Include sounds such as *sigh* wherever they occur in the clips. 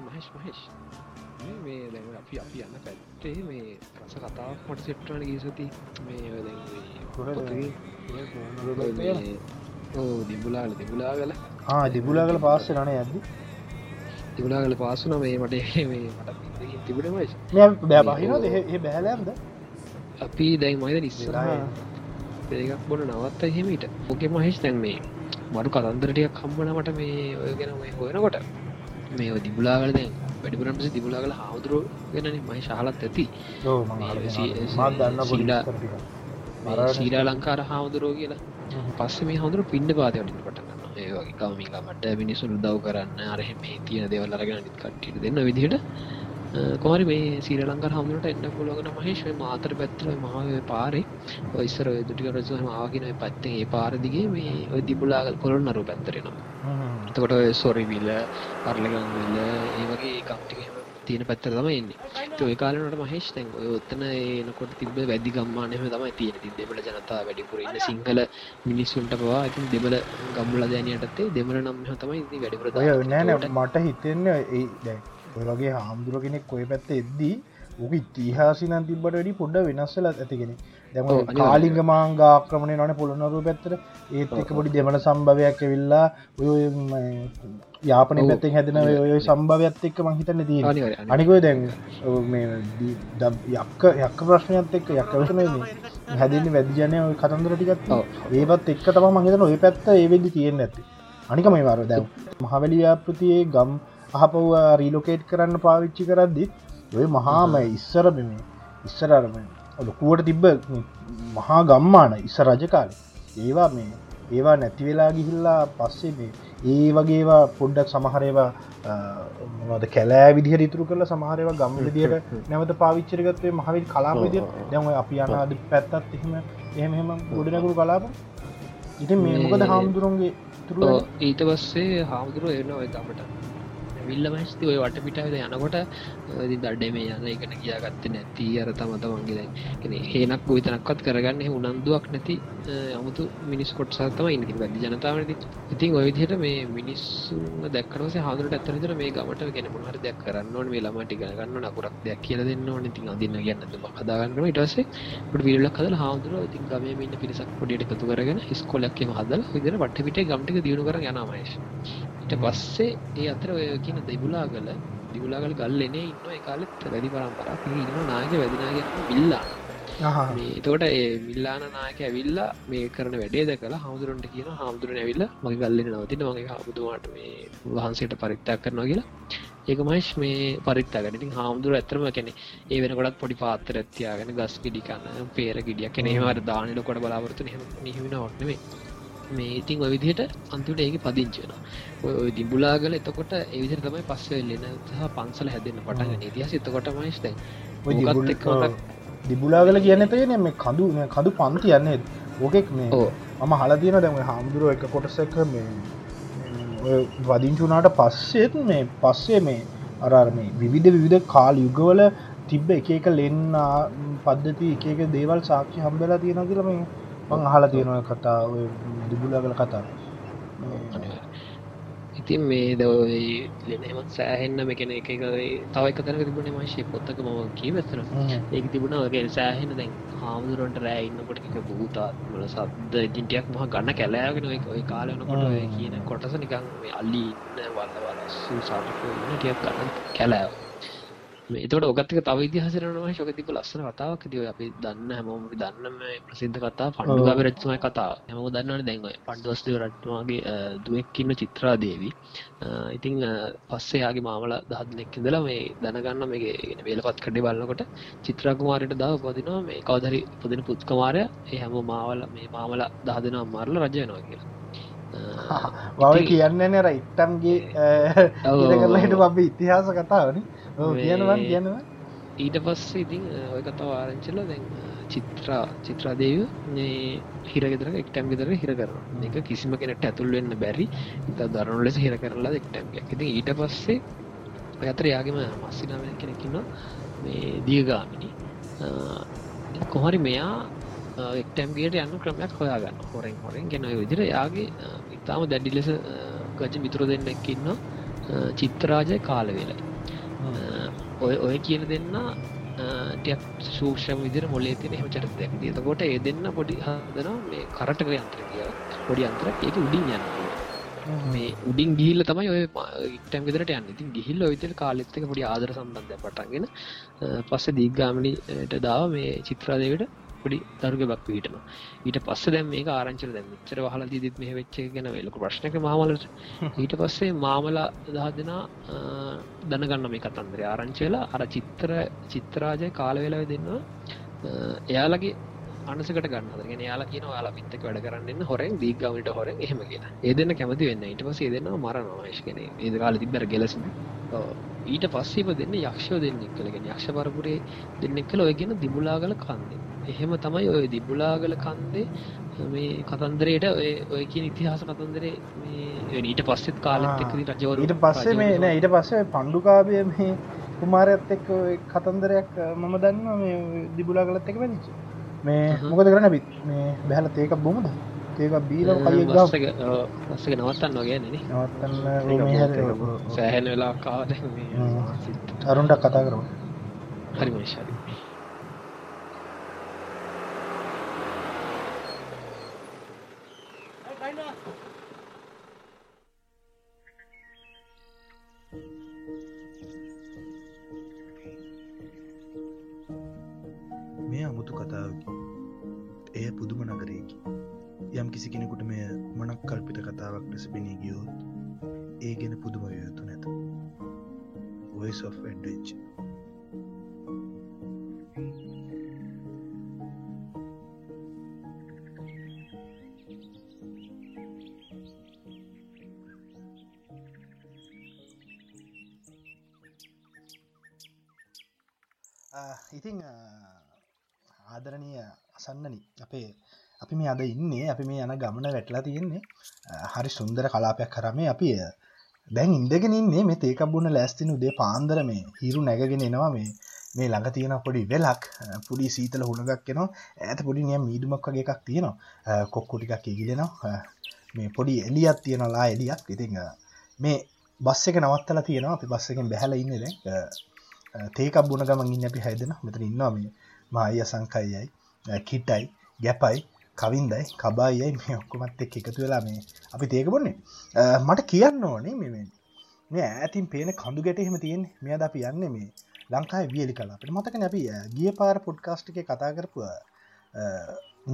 මේ මහෙශ් මහෙශ් මේ දැ අපි අපි යන්න පැත්තේ මේ රස කතාවක් මට සෙට්ටන ගීසති මේ ඕ දිබුලාල දිබුලාගල දිබුලා කල පාස්ස රන ඇද තිබුලාගල පාසුන මේ මට මේ මට තිබුණම බෑ බහින දෙහ බැහලම්ද අපි දැයි මයිද නිස්සර. ඒකක් බොන නවත් එහෙමට ඕකෙ මහෙස් තැන් මේ මඩු කතන්දරටයක් කම්බන මට මේ ඔය ගැන හොයනකොට මේ දිබුලාගල දැන් වැඩිපුරට දිබුලාගල හාමුදුරුව ගැන මයි ශහලත් ඇති. සීරා ලංකාර හාමුදුරුව කියලා. පස්ස මේ හමුදුර පින්ඩ පාතයටට පටගන්න ඒ වගේ කවමිකමට මිනිසුන් උදව් කරන්න අරහෙම තියෙන දෙවල් අරගෙන කට්ටිට දෙන්න විදිහට කොමරි මේ සීර ලංකර හමුණට එන්න පුළොගන මහේශව මාතර පැත්තර මහාව පාරේ. ඔයිස්සර දුටික රසම ආගෙන පත්තේ ඒ පාරදිගේ මේ ඔය දිබුලාගල් කොළොන් නරු පැත්තරෙනවා එතකොට සොරිවිල අරලගංවිල්ල ඒ වගේ කම්ටික තියෙන පැත්තර තම එන්නේ. ඔය කාලනට මහේෂ් තැන් ඔය ඔත්තන ඒනකොට තිබ වැදි ගම්මානයම තමයි තියෙන ති දෙමල ජනතා වැඩිපුර ඉන්න සිංහල මිනිස්සුන්ට පවා ඉතින් දෙමල ගම්මුල දැනයටත්තේ දෙමල නම් තමයි ඉති වැඩිපුර නෑන මට හිතෙන්න ඒ දැන් ඔයගේ හාමුදුර කෙනෙක් කොය පැත්ත එද්දී ඕක ඉතිහාසිනන් තිබට වැඩි පොඩ්ඩ වෙනස්සල ඇතිගෙන දැම කාලිග මාංගාක්‍රමණය නොන පොළොනරු පැත්තර ඒත් එක පොඩි දෙමන සම්භවයක් ඇවිල්ලා ඔය යාපන පැත්තෙන් හැදෙන ඔය සම්භවයක්ත් එක්ක මහිතන්න දී අනිකොය දැන් යක්ක යක්ක ප්‍රශ්නයත් එක්ක යක්කවසන හැදෙන වැදිජනය ඔය කතන්දර ටිකත් ඒවත් එක්ක තම මහිතන ඔය පැත්ත ඒවෙදි තියෙන ඇති අනික මේ වර දැව් මහවැලියාපෘතියේ ගම් අහපව රීලෝකේට් කරන්න පාවිච්චි කරද්දිත් ඔය මහාම ඉස්සර බෙම ඉස්සරරම ලොකුවට තිබ්බ මහා ගම්මාන ඉස්ස රජකාල ඒවා මේ ඒවා නැතිවෙලා ගිහිල්ලා පස්සේ මේ ඒ වගේවා පොඩ්ඩක් සමහරේවා මොද කැලෑ විදිහ ඉතුරු කල සමහරව ගම් විදියට නැවත පාවිච්චරගත්වේ මහවිල් කලාපවිදිය දැම අපි අනාද පැත්තත් එහෙම එහෙමහෙම ගොඩනැකුරු කලාප. ඉති මේ මොකද හාමුදුරුවන්ගේ තුර ඊට පස්සේ හාමුදුරුව එන්න ඔය ගමට විල්ල මස්ති ඔය වට පිටාවද යනකොට දඩේ මේ යන එකන කියාගත්ත නැති. අර තම තමන්ගේ දැන් හේනක් විතනක්වත් කරගන්න උනන්දුවක් නැති අමුතු මිනිස් කොටසාතම ඉනති වැදි ජනතාවනති ඉතින්. ඔයදිහට මේ මිනිස්සුම දැක්කනස හාදුරට ඇත්තනතර මේ ගමට ගෙන හර දෙයක් කරන්න ඕන මේ ළමට ගන්න නකුරක් දෙයක් කියල දෙන්න ඕන. ඉතින් අදින්න ගන්න හදාගන්නම ඉටසේ ට විල්ල කදල හාදුර ඉතින් ගම ඉන්න පිරිසක් පොඩියට එකතු කරගෙන ස්කොලක්ම හදල විදිර වට පිට ගම්ටික දියුණු කර යනමයිශ ඊට පස්සේ ඒ අතර ඔය කියන දෙබුලාගල දිගුලාගල ගල්ලනේ ඉන්න කාලෙත් වැඩි පරම්පරක් ඉන්න නායක වැදිනාග විල්ලා. තෝට ඒ මිල්ලාන නායක ඇවිල්ලා මේ කරන වැඩේ දැකලා හමුදුරන්ට කියන හාමුදුරන ඇවිල්ල මගේ ගල්ලෙන නවතින මගේ හාමුදුමාට මේ වහන්සේට පරිත්තක් කරනවා කියලා. ඒක මයිශ් මේ පරිත්තාගනිතින් හාමුදුර ඇතරම කෙනෙ ඒ වෙනකොටත් පොඩි පාත්තර ඇත්තියාගෙන ගස් ගිඩිකන්න පේර ගිඩියක් කෙනෙහමට දානට කොට බලාපොරතු නිහිමෙන ඔට්නේ මේ ඉතින් ඔය විදිහට අන්තිමට ඒක පදිංචිවෙන ඔය දිඹුලාගල එතකොට ඒ විදිහට තමයි පස්සේ එල්ලෙන සහ පන්සල හැදෙන්න පටන් ගන්න. ඉතිහාස එතකොට මයිස් දැන් ඔය දිබුලාගල කියන්න තේන මේ කඳු කඳු පන්ති යන්නේ. ඕකෙක් මේ මම හල තියෙන දැම හාමුදුරුව එක කොටසක මේ වදිංචුනාට පස්සේත් මේ පස්සේ මේ අරර්මේ විවිධ විවිධ කාල යුගවල තිබ්බ එක එක ලෙන්න පද්ධති එක එක දේවල් සාක්ෂි හම්බෙලා තියෙන කියල මේ මං අහල තියෙනව කතා දිබුලාගල කතා. ඉතින් මේ ද ලෙනමත් සෑහෙන්න මෙකෙන එක තව එක තැනක තිබුණේ මශය පොත්තක මම කීවත්තන ඒක තිබුණාගේ සෑහෙන දැන් හාමුදුරන්ට රෑ ඉන්නකොට එක භූතාත්මල සද්ද ජින්ටයක් මහ ගන්න කැලෑගෙන ඔය කාලනකොට කියන කොටස නිකං අල්ලි ඉන්න වල්ල වල සූ සාටක ටියක් ගන්න කැලෑව එතට ඔගත්තක තව ඉදිහසරනවා ශක තිබ ලස්සන කතාවක් දිව අපි දන්න හැමෝම දන්නම ප්‍රසිද්ධ කතා පණ්ඩුගාව රච්මය කතා හැම දන්නවන දැන්ව පණ්ඩුවස්දව රට්වාගේ දුවෙක්කින්න චිත්‍රා දේවී ඉතිං පස්සේයාගේ මාමල දහදනෙක්කිදලා මේ දැනගන්න මේ වේලපත් කඩේ බලන්නකොට චිත්‍රාකුමාරයට දාව පදිනවා මේ කවදරි පදින පුත්කමාරය. ඒ හැම මාවල මේ මාමල දහදෙන අම්මාරල රජයනවා කියලා. වව කියන්න නර ඉත්තම්ගේ කරලා හිට අපි ඉතිහාස කතාවන කියනවා කියනවා ඊට පස්සේ ඉතින් ඔය කතා ආරංචල දැන් චිත්‍රා චිත්‍රාදේව හිරගෙදර එක්ටම් ගෙදර හිර කරන එක කිසිම කෙනට ඇතුල් වෙන්න බැරි. ඉත දරුණු ලෙස හිර කරලා එක්ටම්ග ඉති ඊට පස්සේ අතර යාගේම මස්සිනාව කෙනෙකින්න මේ දියගාමිනි කොහරි මෙයා එක්ටම්ගේට යන්න ක්‍රමයක් හොයාගන්න. හොරෙන් හොරෙන්. ගෙන විදිර යාගේ ඉතාම දැඩි ලෙස ගජ මිතුර දෙන්න එක්කින්නවා චිත්තරාජය කාලවෙලයි ඔය ඔය කියන දෙන්න ටක් සූක්ෂම විදිර මොලේ තින එහම චරිත දැක් තකොට ඒ දෙන්න පොඩි හදන මේ කරටක යන්ත්‍ර කිය පොඩි අන්තර ඒක උඩින් යන්න මේ උඩින් ගිහිල්ල තමයි ඔය ඉටම් විදරට යන්න. ඉතින් ගිහිල්ල ඔයිතල් කාලෙත්තක පොඩි ආදර සම්බන්ධය පටන්ගෙන පස්ස දීග්ගාමලිට දාව මේ චිත්‍රාදයකට පොඩි දරුග බක් පිටන ඊට පස්ස දැම් මේ ආරංචර දැ චර හල දිත් මේ වෙච්ච ගැන වෙලක ප්‍රශ්නක මාමලට ඊට පස්සේ මාමලා දහ දෙනා දැනගන්න මේ කතන්දර ආරංචයලා අර චිත්‍ර චිත්‍රාජය කාලවෙලාව දෙන්නවා එයාලගේ අනසකට ගන්න ගෙන යාලා කියන යාලා පිත්තක වැඩ කරන්න හොරෙන් දීගමට හොරෙන් එහෙම කියෙන ඒ දෙන්න කැමති වෙන්න ඊට පස දෙන්න මරනවාශ කෙන ඒද කාල තිබර ගෙලසම. ඊට පස්සේප දෙන්න යක්ෂෝ දෙන්නෙක් කළගෙන යක්ෂ පරපුරේ දෙන්නෙක් කළ ඔය ගෙන දිබුලාගල කන්දේ. එහෙම තමයි ඔය දිබුලාගල කන්දේ මේ කතන්දරයට ඔය කියන ඉතිහාස කතන්දරේ මේ ඊට පස්සෙත් කාලෙත් එක්ක රජවරු ඊට පස්සේ මේ නෑ ඊට පස්සේ පණ්ඩුකාබය මේ කුමාරයත් එක්ක කතන්දරයක් මම දන්න මේ දිබුලා කලත් එක වැනිච්ච මේ මොකද කරන බිත් මේ බැහල තේකක් බොමද? ඒක බීල කලිය ගස්සක ගස්සක නවත්තන්න වගේ න. නවත්තන්න සෑහෙන වෙලා කාද අරුන්ටක් කතා කරව හරි මශරි අමුතු කතාවකි. එය පුදුම නගරයකි. යම් කිසි කෙනෙකුට මෙය මනක් කල්පිත කතාවක් ලෙස පෙනී ගියෝත් ඒ ගැන පුදුම යුතු නැත. Voice of Adventure අද ඉන්නේ. අපි මේ යන ගමන වැටලා තියෙන්නේ. හරි සුන්දර කලාපයක් කරමේ අපි දැන් ඉන්දගෙන ඉන්නේ මේ තේකක් බුණ ලෑස්තින උදේ පාන්දර මේ හිරු නැගගෙන එනවා මේ මේ ළඟ තියෙන පොඩි වෙලක් පුඩි සීතල හුණගක් කෙනවා ඇත පොඩි නියම් මීදුමක් වගේ එකක් තියෙනවා. කොක්කු ටිකක් ඉගිලෙනවා මේ පොඩි එලියත් තියෙනලා එලියක් ඉතිං මේ බස් එක නවත්තලා තියෙනවා. අපි බස් එකෙන් බැහල ඉන්න දැන්. තේකක් බුණ ගමන් ඉන්න අපි හැදෙන මෙතන ඉන්නවා මේ මාය සංකයියයි කිටයි ගැපයි. කවින්දයි කබායයි මේ ඔක්කොමත් එක් එකතු වෙලා මේ අපි තේක බොන්නේ. මට කියන්න ඕනේ මෙ මේ ඇතින් පේන කඳු ගැටහෙම තියෙන් මෙයද අපි යන්න මේ ලංකායි වියලි කලා. අපට මතක නැපි ගිය පාර පොඩ්කාස්ට් එක කතා කරපුව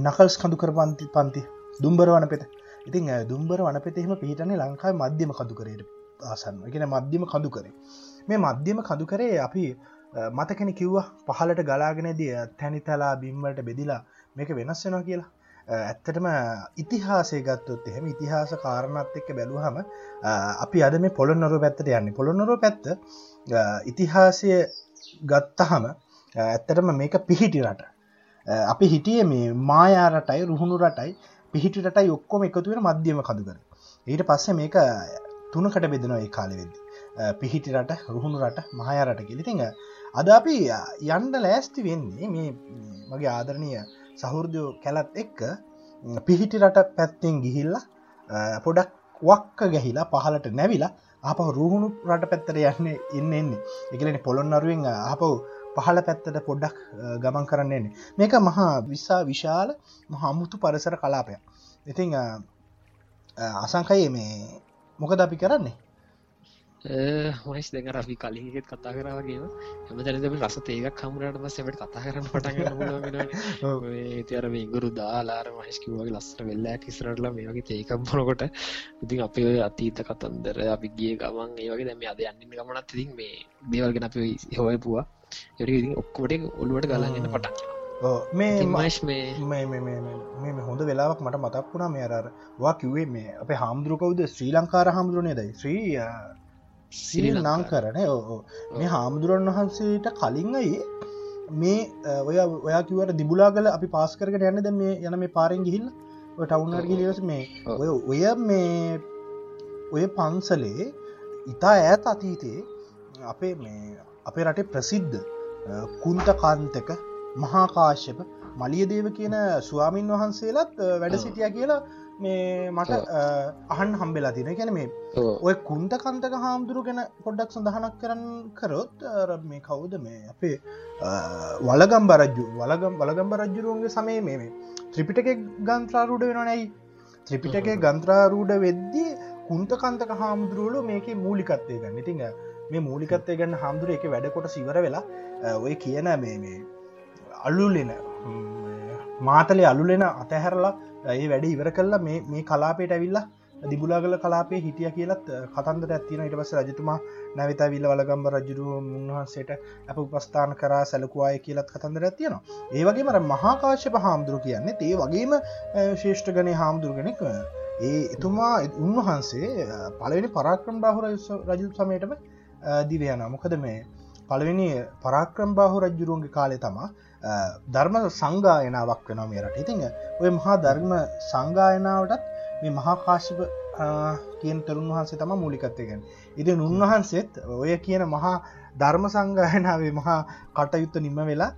නකල්ස් කඳු කර පන්ති පන්ති දුම්බර වන පෙත. ඉතින් දුම්බර වන පෙතෙම පිහිටන්නේ ලංකායි මධ්‍යම කඳු කරයට ආසන්න. එකෙන මධ්‍යම කඳු කරේ. මේ මධ්‍යම කඳු කරේ අපි මතකෙන කිව්වා පහලට ගලාගෙනදී තැනි තලා බිම්වලට බෙදිලා මේක වෙනස් වෙනවා කියලා. ඇත්තටම ඉතිහාසේ ගත්තොත් එහෙම ඉතිහාස කාරණත් එක්ක බැලූහම අපි අද මේ පොළොන්නොරු පැත්තට යන්නේ. පොළොන්නොරු පැත්ත ඉතිහාසය ගත්තහම ඇත්තටම මේක පිහිටි රට. අපි හිටිය මේ මායා රටයි රුහුණු රටයි පිහිටි රටයි ඔක්කොම එකතුවෙන මධ්‍යම කදුකර ඊට පස්සේ මේක තුනකට බෙදෙනවා ඒ කාලෙ වෙද්දි. පිහිටි රට රුහුණු රට මහය රට කිලිතිඟ අද අපි යන්ඩ ලෑස්ති වෙන්නේ මේ මගේ ආදරණය සහෘදයෝ කැලත් එක්ක පිහිටි රට පැත්තෙන් ගිහිල්ලා පොඩක් වක්ක ගැහිලා පහලට නැවිලා අප රුහුණු රට පැත්තර යන්න ඉන්න එන්නේ. එකලෙන පොළොන් අරුවෙන් අපව පහල පැත්තට පොඩ්ඩක් ගමන් කරන්නන්නේ මේක මහා විස්සා විශාල මහමුතු පරිසර කලාපයක්. ඉතිං අසංකයේ මේ මොකද අපි කරන්නේ? මයිස් දෙක අපි කලින්ගෙත් කතා කරාවගේ හමතරම රස ඒකක් කමුරට පස්සට කතා කරන්න පට තර ඉගුරු දාලාර මහිස්කිවගේ ලස්සට වෙල්ලා කිසරටල මේ වගේ ඒකක් බොනකොට ඉතින් අපි අතීත කතන්දර අපි ගිය ගමන් ඒවගේ දැම අද යන්න ගමනත් ඉතින් මේ දේවල්ගෙන අපි හොය පුවා ඉතින් ඔක්කොට ඔල්ුවට ගලන්න පටක් මේ මයිස් මේ හොඳ වෙලාවක් මට මතක් වුණා මේ අරවා කිව්වේ මේ අප හාමුදුරුකවද ශ්‍රී ලංකාර හාමුදුරනේදයි ශ්‍රී සිරි නං කරන. මේ හාමුදුරන් වහන්සේට කලින් අයි මේ ඔය ඔයා කිවට දිබුලා කල අපි පාස් කරට යන්නද මේ යන මේ පාරෙන් ගිහිල් ටවුනර් ගිලියස මේ ඔය ඔය මේ ඔය පන්සලේ ඉතා ඈත් අතීතයේ අපේ මේ අපේ රටේ ප්‍රසිද්ධ කුන්ත කාන්තක මහාකාශ්‍යප මලියදේව කියන ස්වාමීන් වහන්සේලත් වැඩ සිටිය කියලා මේ මට අහන් හම්බෙලා තින ගැන මේ ඔය කුන්ට කන්තක හාමුදුරු ගැන පොඩ්ඩක් සඳහනක් කරන්න කරොත් මේ කවුද මේ අපේ වලගම් බරජ්ජු වලගම් වලගම්බ රජ්ජුරුවන්ගේ සමය මේ ත්‍රිපිටක ගන්ත්‍රාරූඩ වෙනනැයි ත්‍රිපිටක ගන්ත්‍රාරූඩ වෙද්දී කුන්ට කන්තක හාමුදුරුවලු මේක මූලිකත්වය ගන්න. ඉතිං මේ මූලිකත්වය ගන්න හාමුදුර එක වැඩකොට සිවර වෙලා ඔය කියන මේ මේ අල්ලුලෙන මාතලේ අලුලෙන අතහැරලා ඒ වැඩ ඉවර කල්ලා මේ කලාපේට ඇවිල්ලා දිබුලාගල කලාපේ හිටිය කියලත් කතන්දර ඇතින ඉට පස රජතුමා නැවිත විල්ල වලගම්බ රජරුව උන්වහන්සේට අප උපස්ථාන කරා සැලකුවාය කියලත් කතන්දර ඇතියනවා ඒවගේ මර මහාකාශප හාමුදුරු කියන්නේ ඒ වගේම ශේෂ්ඨ ගනය හාමුදුරුගෙනෙක් ඒ එතුමා උන්වහන්සේ පලවෙනි පරාක්‍රම් බාහු රජු සමයටම දිවයන මොකද මේ පළවෙනි පරාක්‍රම් බාහු රජ්ජුරුවන්ගේ කාලෙ තමා ධර්ම සංගායනාවක් වෙනවා මේ රට. ඉතිං ඔය මහා ධර්ම සංගායනාවටත් මේ මහාකාශප කියන තරුන් වහන්සේ තම මූලිකත්වයගෙන් ඉති උන්වහන්සේත් ඔය කියන මහා ධර්ම සංගායනාවේ මහා කටයුත්ත නිම වෙලා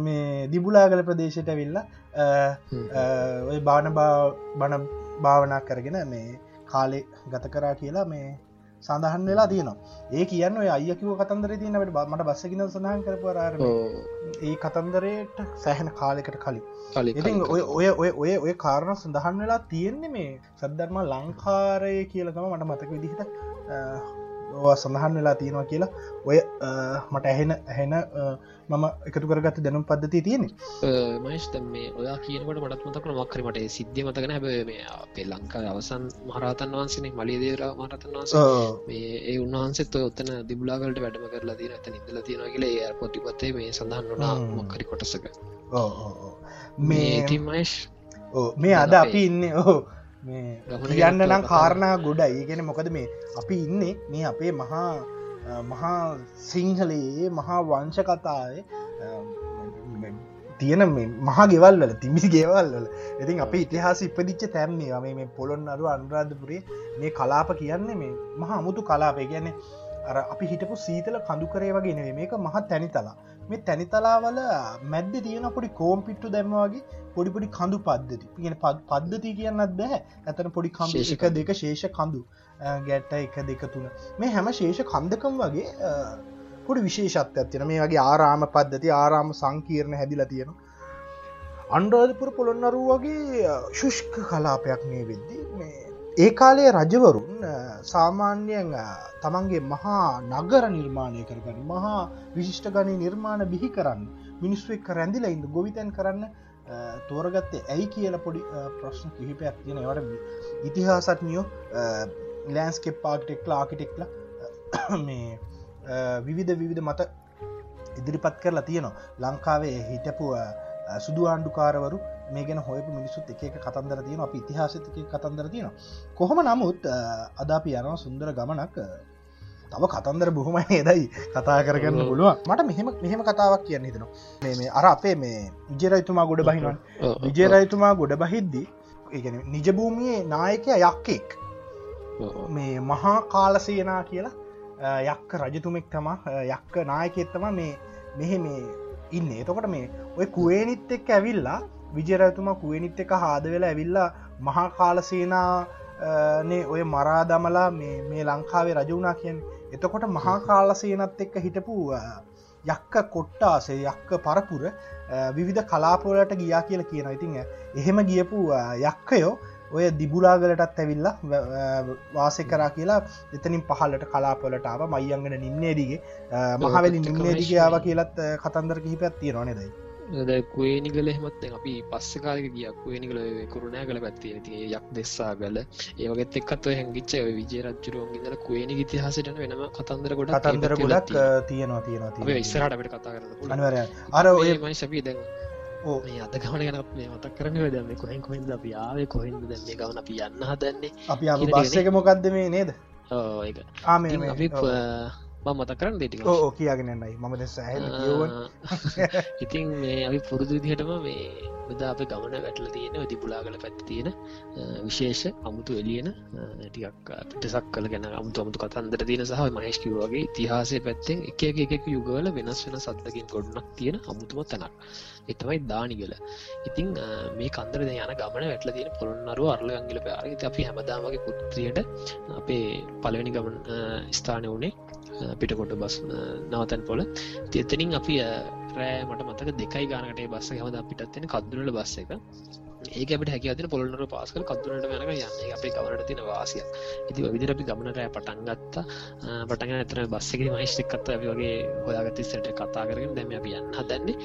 මේ දිබුලාගල ප්‍රදේශයට වෙල්ලා ඔය බාන බණ භාවනා කරගෙන මේ කාලෙ ගත කරා කියලා මේ සඳහන් වෙලා තියෙනවා. ඒ කියන්න අයකිව කතන්දර තියනට මට බස්සකින සඳහන් කරපුරාර ඒ කතන්දරයට සෑහෙන කාලෙකට කලින්. ඉතින් ඔය ඔය ඔය ඔය ඔය කාරණ සඳහන් වෙලා තියෙන්නේ මේ සද්ධර්ම ලංකාරය කියලකම මට මතක විදිහට සඳහන් වෙලා තියෙනවා කියලා ඔය මට ඇහෙන ඇහෙන මම එකතු කරගත් දැනුම් පද්ධති තියෙන මයිස්ත මේ ඔයා කියනකට මටත් මතකන මක්කරීමට සිද්ධිය මතකන හැබ අපේ ලංකා අවසන් මහරතන් වහන්සනේ මලිය දේර මරතන් වහන්ස මේ ඒ උන්වහන්සෙත් ඔත්තන දිබුලාගලට වැඩම කරලා තින ඇත නිදල තියෙන කියල ඒ පොතිපත්තේ මේ සඳහන් වනා මොක්කරි කොටසක. මේ තිමයිශ් මේ අද අපි ඉන්න ඕ කියන්න නම් කාරණා ගොඩයි. ඒගෙන මොකද මේ අපි ඉන්නේ මේ අපේ මහා මහා සිංහලයේ මහා වංශ කතාය තියෙන මහා ගෙවල් වල තිමිසි ගෙවල් වල. ඉතින් අප ඉතිහාස ඉපදිච්ච තැන්නේ මේ පොළොන් අරු අනුරාධපුරේ මේ කලාප කියන්නේ මේ මහා අමුතු කලාපය ගැන්නේ අර අපි හිටපු සීතල කඳු කරේ වගේ නෙවේ මේක මහත් තැනිතලා. මේ තැනිතලාවල මැද්ද තියෙන පොඩි කෝම්පිට්ටු දැම්මවාගේ පොඩිපොඩි කඳු පද්ධති. ගෙන පද්ධති කියන්නත් බෑ. ඇතන පොඩි කම්ශේෂක දෙක ශේෂ කඳු. ගැට්ට එක දෙක තුන. මේ හැම ශේෂ කන්දකම් වගේ පොඩි විශේෂත්වයක් තියෙන මේ වගේ ආරාම පද්ධති ආරාම සංකීර්ණ හැදිලා තියෙනවා. අන්ඩාධපුර පොළොන්නරු වගේ ශුෂ්ක කලාපයක් මේ වෙද්දී මේ ඒ කාලේ රජවරුන් සාමාන්‍යයෙන් තමන්ගේ මහා නගර නිර්මාණය කරගන්න මහා විශිෂ්ට ගනය නිර්මාණ බිහි කරන්න මිනිස්සු එක් රැඳිල ඉන්න ගොවිතැන් කරන්න තෝරගත්තේ ඇයි කියල පොඩි ප්‍රශ්න කිහිපයක් තියෙන වට ඉතිහාසත්නියෝ ලෑන්ස්කෙප් පාක්ටෙක්ල ආකිටෙක්ල මේ විවිධ විවිධ මත ඉදිරිපත් කරලා තියෙනවා. ලංකාවේ හිටපු සුදු ආණ්ඩුකාරවරු මේ ගැන හොයපු මිනිස්සුත් එක කතන්දර තියෙන අප ඉතිහාසතික කතන්දර තියෙන කොහොම නමුත් අද අපි යනවා සුන්දර ගමනක්. තව කතන්දර බොහොම ඒදයි කතා කරගන්න පුළුව මට මෙහෙම මෙහෙම කතාවක් කියන්න හිතනවා. මේ අර අපේ මේ විජරයිතුමා ගොඩ බහිනවන්. විජරයිතුමා ගොඩ බහිද්දී ඒගැන නිජභූමියයේ නායකය යක්කෙක්. මේ මහා කාලසයනා කියලා යක්ක රජතුමෙක් තමා යක්ක නායකෙත්තම මේ මෙහෙ මේ ඉන්න. එතකොට මේ ඔය කුවේනිත් එක්ක ඇවිල්ලා විජරඇතුම කුවනිත් එක හාද වෙලා ඇවිල්ලා මහා කාලසේනානේ ඔය මරා දමලා මේ ලංකාවේ රජවුනා කියෙන් එතකොට මහා කාලසේනත් එක්ක හිටපු යක්ක කොට්ටාසේ යක්ක පරපුර විවිධ කලාපොලට ගියා කියල කියන ඉතිං එහෙම ගියපු යක්කයෝ ඔය දිබුලාගලටත් ඇවිල්ලා වාසය කරා කියලා එතනින් පහලට කලාපොලටාව මයිංගන නිම්නේදිගේ මහවැලි නිම්නේදිගාව කියලත් කතන්දර කිහිපත් තියෙනවානෙදයි කුවේනිගල හෙමත් අපි පස්ස කාලක ගිය. කුවේනිගල කරුණෑ කළ පැත්තිය ති යක් දෙස්සා ගල ඒවගත් එක්කත්ව හැගිච්ච විජය රජ්ජුරුවන්ගේදල කුවේනි ඉතිහාසට වෙනම කතන්දර ගොඩ කතන්දර ගොඩක් තියෙනවා. තියෙනවා ඉස්සරටට කතා කර අර ඔය මනි සපී දැන් ඕ අද ගමන ගැන මේ මතක් කරන දම කොහෙන් කොහෙන්ද අපි ආවේ? කොහෙන්ද දැන්නේ ගවන අපි යන්න හදන්නේ? අපි බස්සක මොකක්ද මේ නේද? අපි මත කරන්න දෙටික ඕ කියගෙනන්නයි මම ඉතින් මේ අපි පුරුදු දිහටම මේ බදා අප ගමන වැටල තියෙන දිපුලා කළ පැත් තියෙන විශේෂ අමුතු එලියන ටිකක් පිටසක් කල ගැන අමුතු අමුතු කතන්දර තියෙන සහ මහේෂ්කිවගේ තිහාසේ පැත්තෙන් එක එක එකක යුගල වෙනස් වෙන සත්තකින් ගොඩනක් තියෙන අමුතුම තැනක්. එතමයි දානිගල. ඉතිං මේ කන්දර යන ගමන වැටල තියෙන පොළොන්නරුව අරල අංගිල පාර අපි හැමදාමගේ පුත්‍රියට අපේ පලවෙනි ගමන් ස්ථානය වනේ පිටකොට බස් නවතැන් පොල. තියතනින් අපි රෑ මට මතක දෙකයි ගානකට බස්ස හමද පිටත්වෙන කදුරල බස්ස එක. ඒක අපට හැකවතින පොළොන්නර පාස්කල කදුරට මැනක යන්න අපේ ගවනට තින වාසිය ඉති විදිර අපි ගමනට පටන් ගත්තා. පටන් ඇතන බස්සක මහිෂ්ටිකත්ත අපි වගේ හොයාගති සට කතා කරගෙන දැම අපි යන්න හදන්නේ.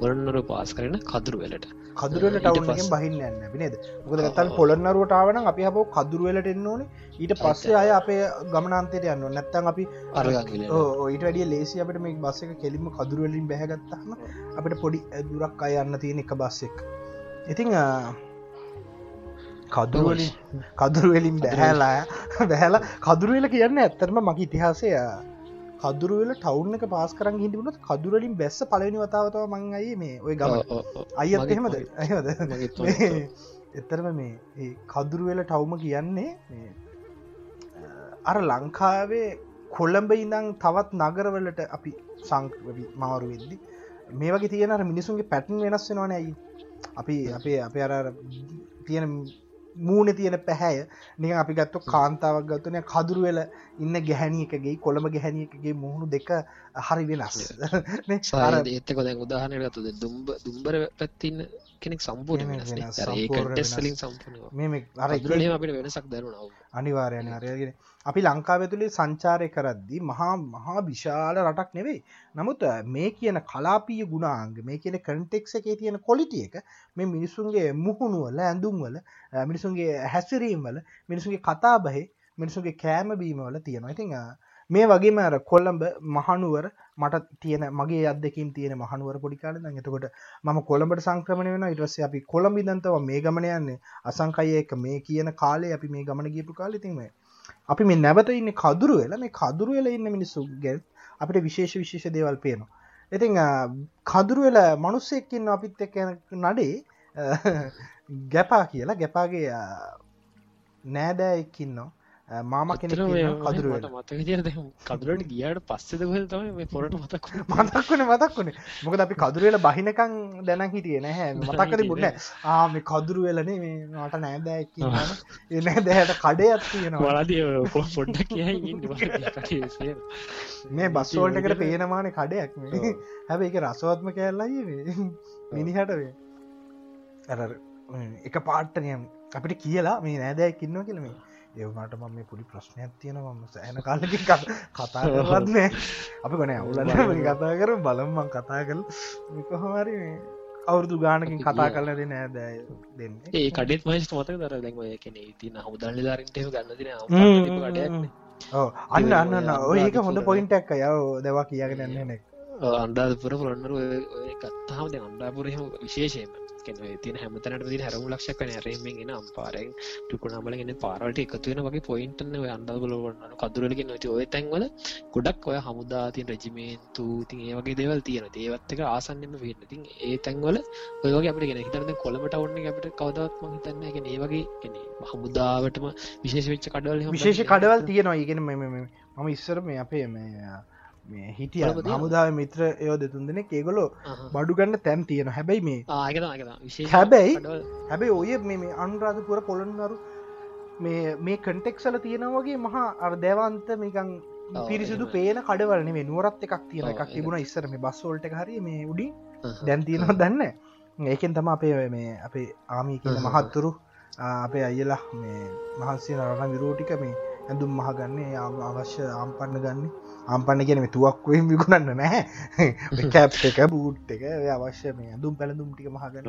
පොළොන්නර පාස් කරන කදුරු වෙලට. කදුරල ටවන්ගෙන් බහින්න යන්න නේද? මොකද ගතන් පොළොන්නරුවටාවන අපි හබෝ කදුරුවලට එන්න ඕන. ඊට පස්සේ අය අපේ ගමනාන්තයට යන්න නැත්තන් අපි ඊට වැඩිය ලේසි අපට මේ බස්ස එක කෙලිම කදුරුවලින් බැහගත්තහම අපට පොඩි දුරක් අය යන්න තියෙන එක බස්සෙක් ඉතිං කදුරුවලින් කදුරුවලින් බැහැලා බැහලා කදුරුවල කියන්න ඇත්තරම මගේ ඉතිහාසය කදුරුවල ටවුන් එක පාස් කරන් හිටිබුණත් කදුරලින් බැස්ස පලනි වතාවතාව මං අයි මේ ඔය ගම අයත් එහෙමද? ඇහද එතරම මේ කදුරුවෙල ටවුම කියන්නේ අර ලංකාවේ කොල්ලඹ ඉඳං තවත් නගරවලට අපි සංක්‍රවි මාරු වෙද්දි මේ වගේ තියෙන මිනිසුන්ගේ පැටන් වෙනස් වෙනවාන ඇයි අපි අපේ අපේ අර තියෙන මූුණ තියෙන පැහැය. නික අපි ගත්තු කාන්තාවක් ගත්තුනය කදුරුවෙල ඉන්න ගැහැනියකගේ කොළඹ ගැහැනියකගේ මුහුණු දෙක හරි වෙනස්. *laughs* ඒත්තක දැන් උදාහනය ගතුද දුම්බ දුම්බර පැත්තින්න කෙනෙක් සම්පූර්ණ ටෙස්ලින් සම්පූර්ණ අර අපිට වෙනසක් දරුණාව අනිවාරයන අරයගෙන අපි ලංකාව තුළේ සංචාරය කරද්දි මහා මහා විශාල රටක් නෙවෙයි. නමුත් මේ කියන කලාපීය ගුණාංග මේ කියන කන්ටෙක්ස එකේ තියෙන කොලිටිය එක මේ මිනිසුන්ගේ මුහුණුවල ඇඳුම්වල මිනිසුන්ගේ හැසිරීම් වල මිනිසුන්ගේ කතාබහේ මිනිසුන්ගේ කෑම බීමවල තියෙනවා. ඉතිං මේ වගේම අර කොල්ලඹ මහනුවර මට තියෙන මගේ අදකින් තියෙන මහනුවර පොඩිකාල එතකොට ම කොළඹට සංක්‍රමණ වෙන ඉටස්ස අපි කොළඹ දන්තව මේ ගමන යන්නේ. අසංකය එක මේ කියන කාලේ අපි මේ ගමන ගියපු කාල. තිීම අපි මේ නැවත ඉන්න කදුරු වෙලා. මේ කදුරු වෙලා ඉන්න මිනිස්සු ගැල් අපිට විශේෂ විශේෂ දේවල් පේනවා. ඉතිං කදුරු වෙලා මනුස්සෙක්කින්න අපිත් එක් නඩේ. ගැපා කියලා. ගැපාගේ නෑදෑයක්කින්නවා මාම කෙන විදිර කදුරට ගියාට පස්සෙද තම පොරට මතක් මතක්වන මතක් වුණේ මොකද අපි කදුරවෙල බහිනකං දැන හිටිය නැහැ. මතක්කද බුන්න ආම කදුරු වෙලනේ මේ මට නෑදෑක් එන දැහට කඩයක් තියෙන. වලදී පොඩ්ඩ කිය මේ බස්සෝල්ටකට පේනමාන කඩයක් හැබ එක රසවත්ම කෑල්ලයි මිනිහට වේ ඇර එක පාට්ටනයම් අපිට කියලා මේ නෑදෑක් ඉන්නවා කියලමේ ඒවනට මම මේ පුඩි ප්‍රශ්නයක් තියෙන ම සෑන කාලක කතා කරවත්නෑ අපි ගොන අවුලන්න කතා කර බලම්මන් කතා කල් කොහොමරි අවුරදු ගානකින් කතා කරල දෙ නෑදෑ දෙන්න. ඒ කඩෙත් මහිස් මතක දර දැන්ව කෙන තින හමුදල්ලි දාරින්ට ගන්න අන්න අන්න ඒක හොඳ පොයින්ටක් යව දෙවා කියගෙන නෙනෙක් අන්ඩාපුර පුරන්නරු කත්තාම ද අන්ඩාපුරහම විශේෂයම තින හැමතනට ති හැරමු ලක්ෂක් නැරෙන්ෙන් අම්පාරෙන් ටුකුණාමලගෙන පාරට එකතුවෙන වගේ පොයින්ටන අන්ඩබලවන්න කදුරලගෙන නොති ඔය තැන්වල ගොඩක් ඔය හමුදාතින් රජිමේන්තු තින් ඒ වගේ දේවල් තියෙන ඒවත්තක ආසන්නෙම වෙන්න. තින් ඒ තැන්වල ඔයගේ අපට ගෙන හිතරන කොළමට ඔන්න අපට කවදවත්ම හිතන්න එක ඒ වගේ හමුදාවටම විශේෂ වෙච්ච කඩවල් විශේෂ කඩවල් තියෙනවා. ඉගෙන මම ඉස්සර මේ අපේ මේ මේ හිටිය හමුදාව මිත්‍ර යෝ දෙතුන් දෙනෙ ඒගොලො බඩුගන්න තැන් තියෙන හැබැයි මේ හැබැයි හැබැයි ඔය මේ අන්රාධපුර පොළොන්නරු මේ මේ කටෙක්සල තියෙනවගේ මහා අර දැවන්ත මේකං පිරිසිදු පේන කඩවලන මේ නුවරත් එකක් තියෙන එකක් තිබුණ ඉස්සර මේ බස්වෝල්ට හරි මේ උඩි දැන් තියෙනවා දන්න ඒකෙන් තම අපේ මේ අපේ ආමී කියන මහත්තුරු අපේ අයලා මේ මහන්සේ නරණ විරෝටික මේ ඇඳුම් මහගන්නේ අවශ්‍ය ආම්පන්න ගන්නේ ආම්පන්න කියන තුවක්වීම විකුණන්න නෑ කැප් එක බූට් එක අවශ්‍ය මේ දුම් පැළඳුම් ටික මහගන්න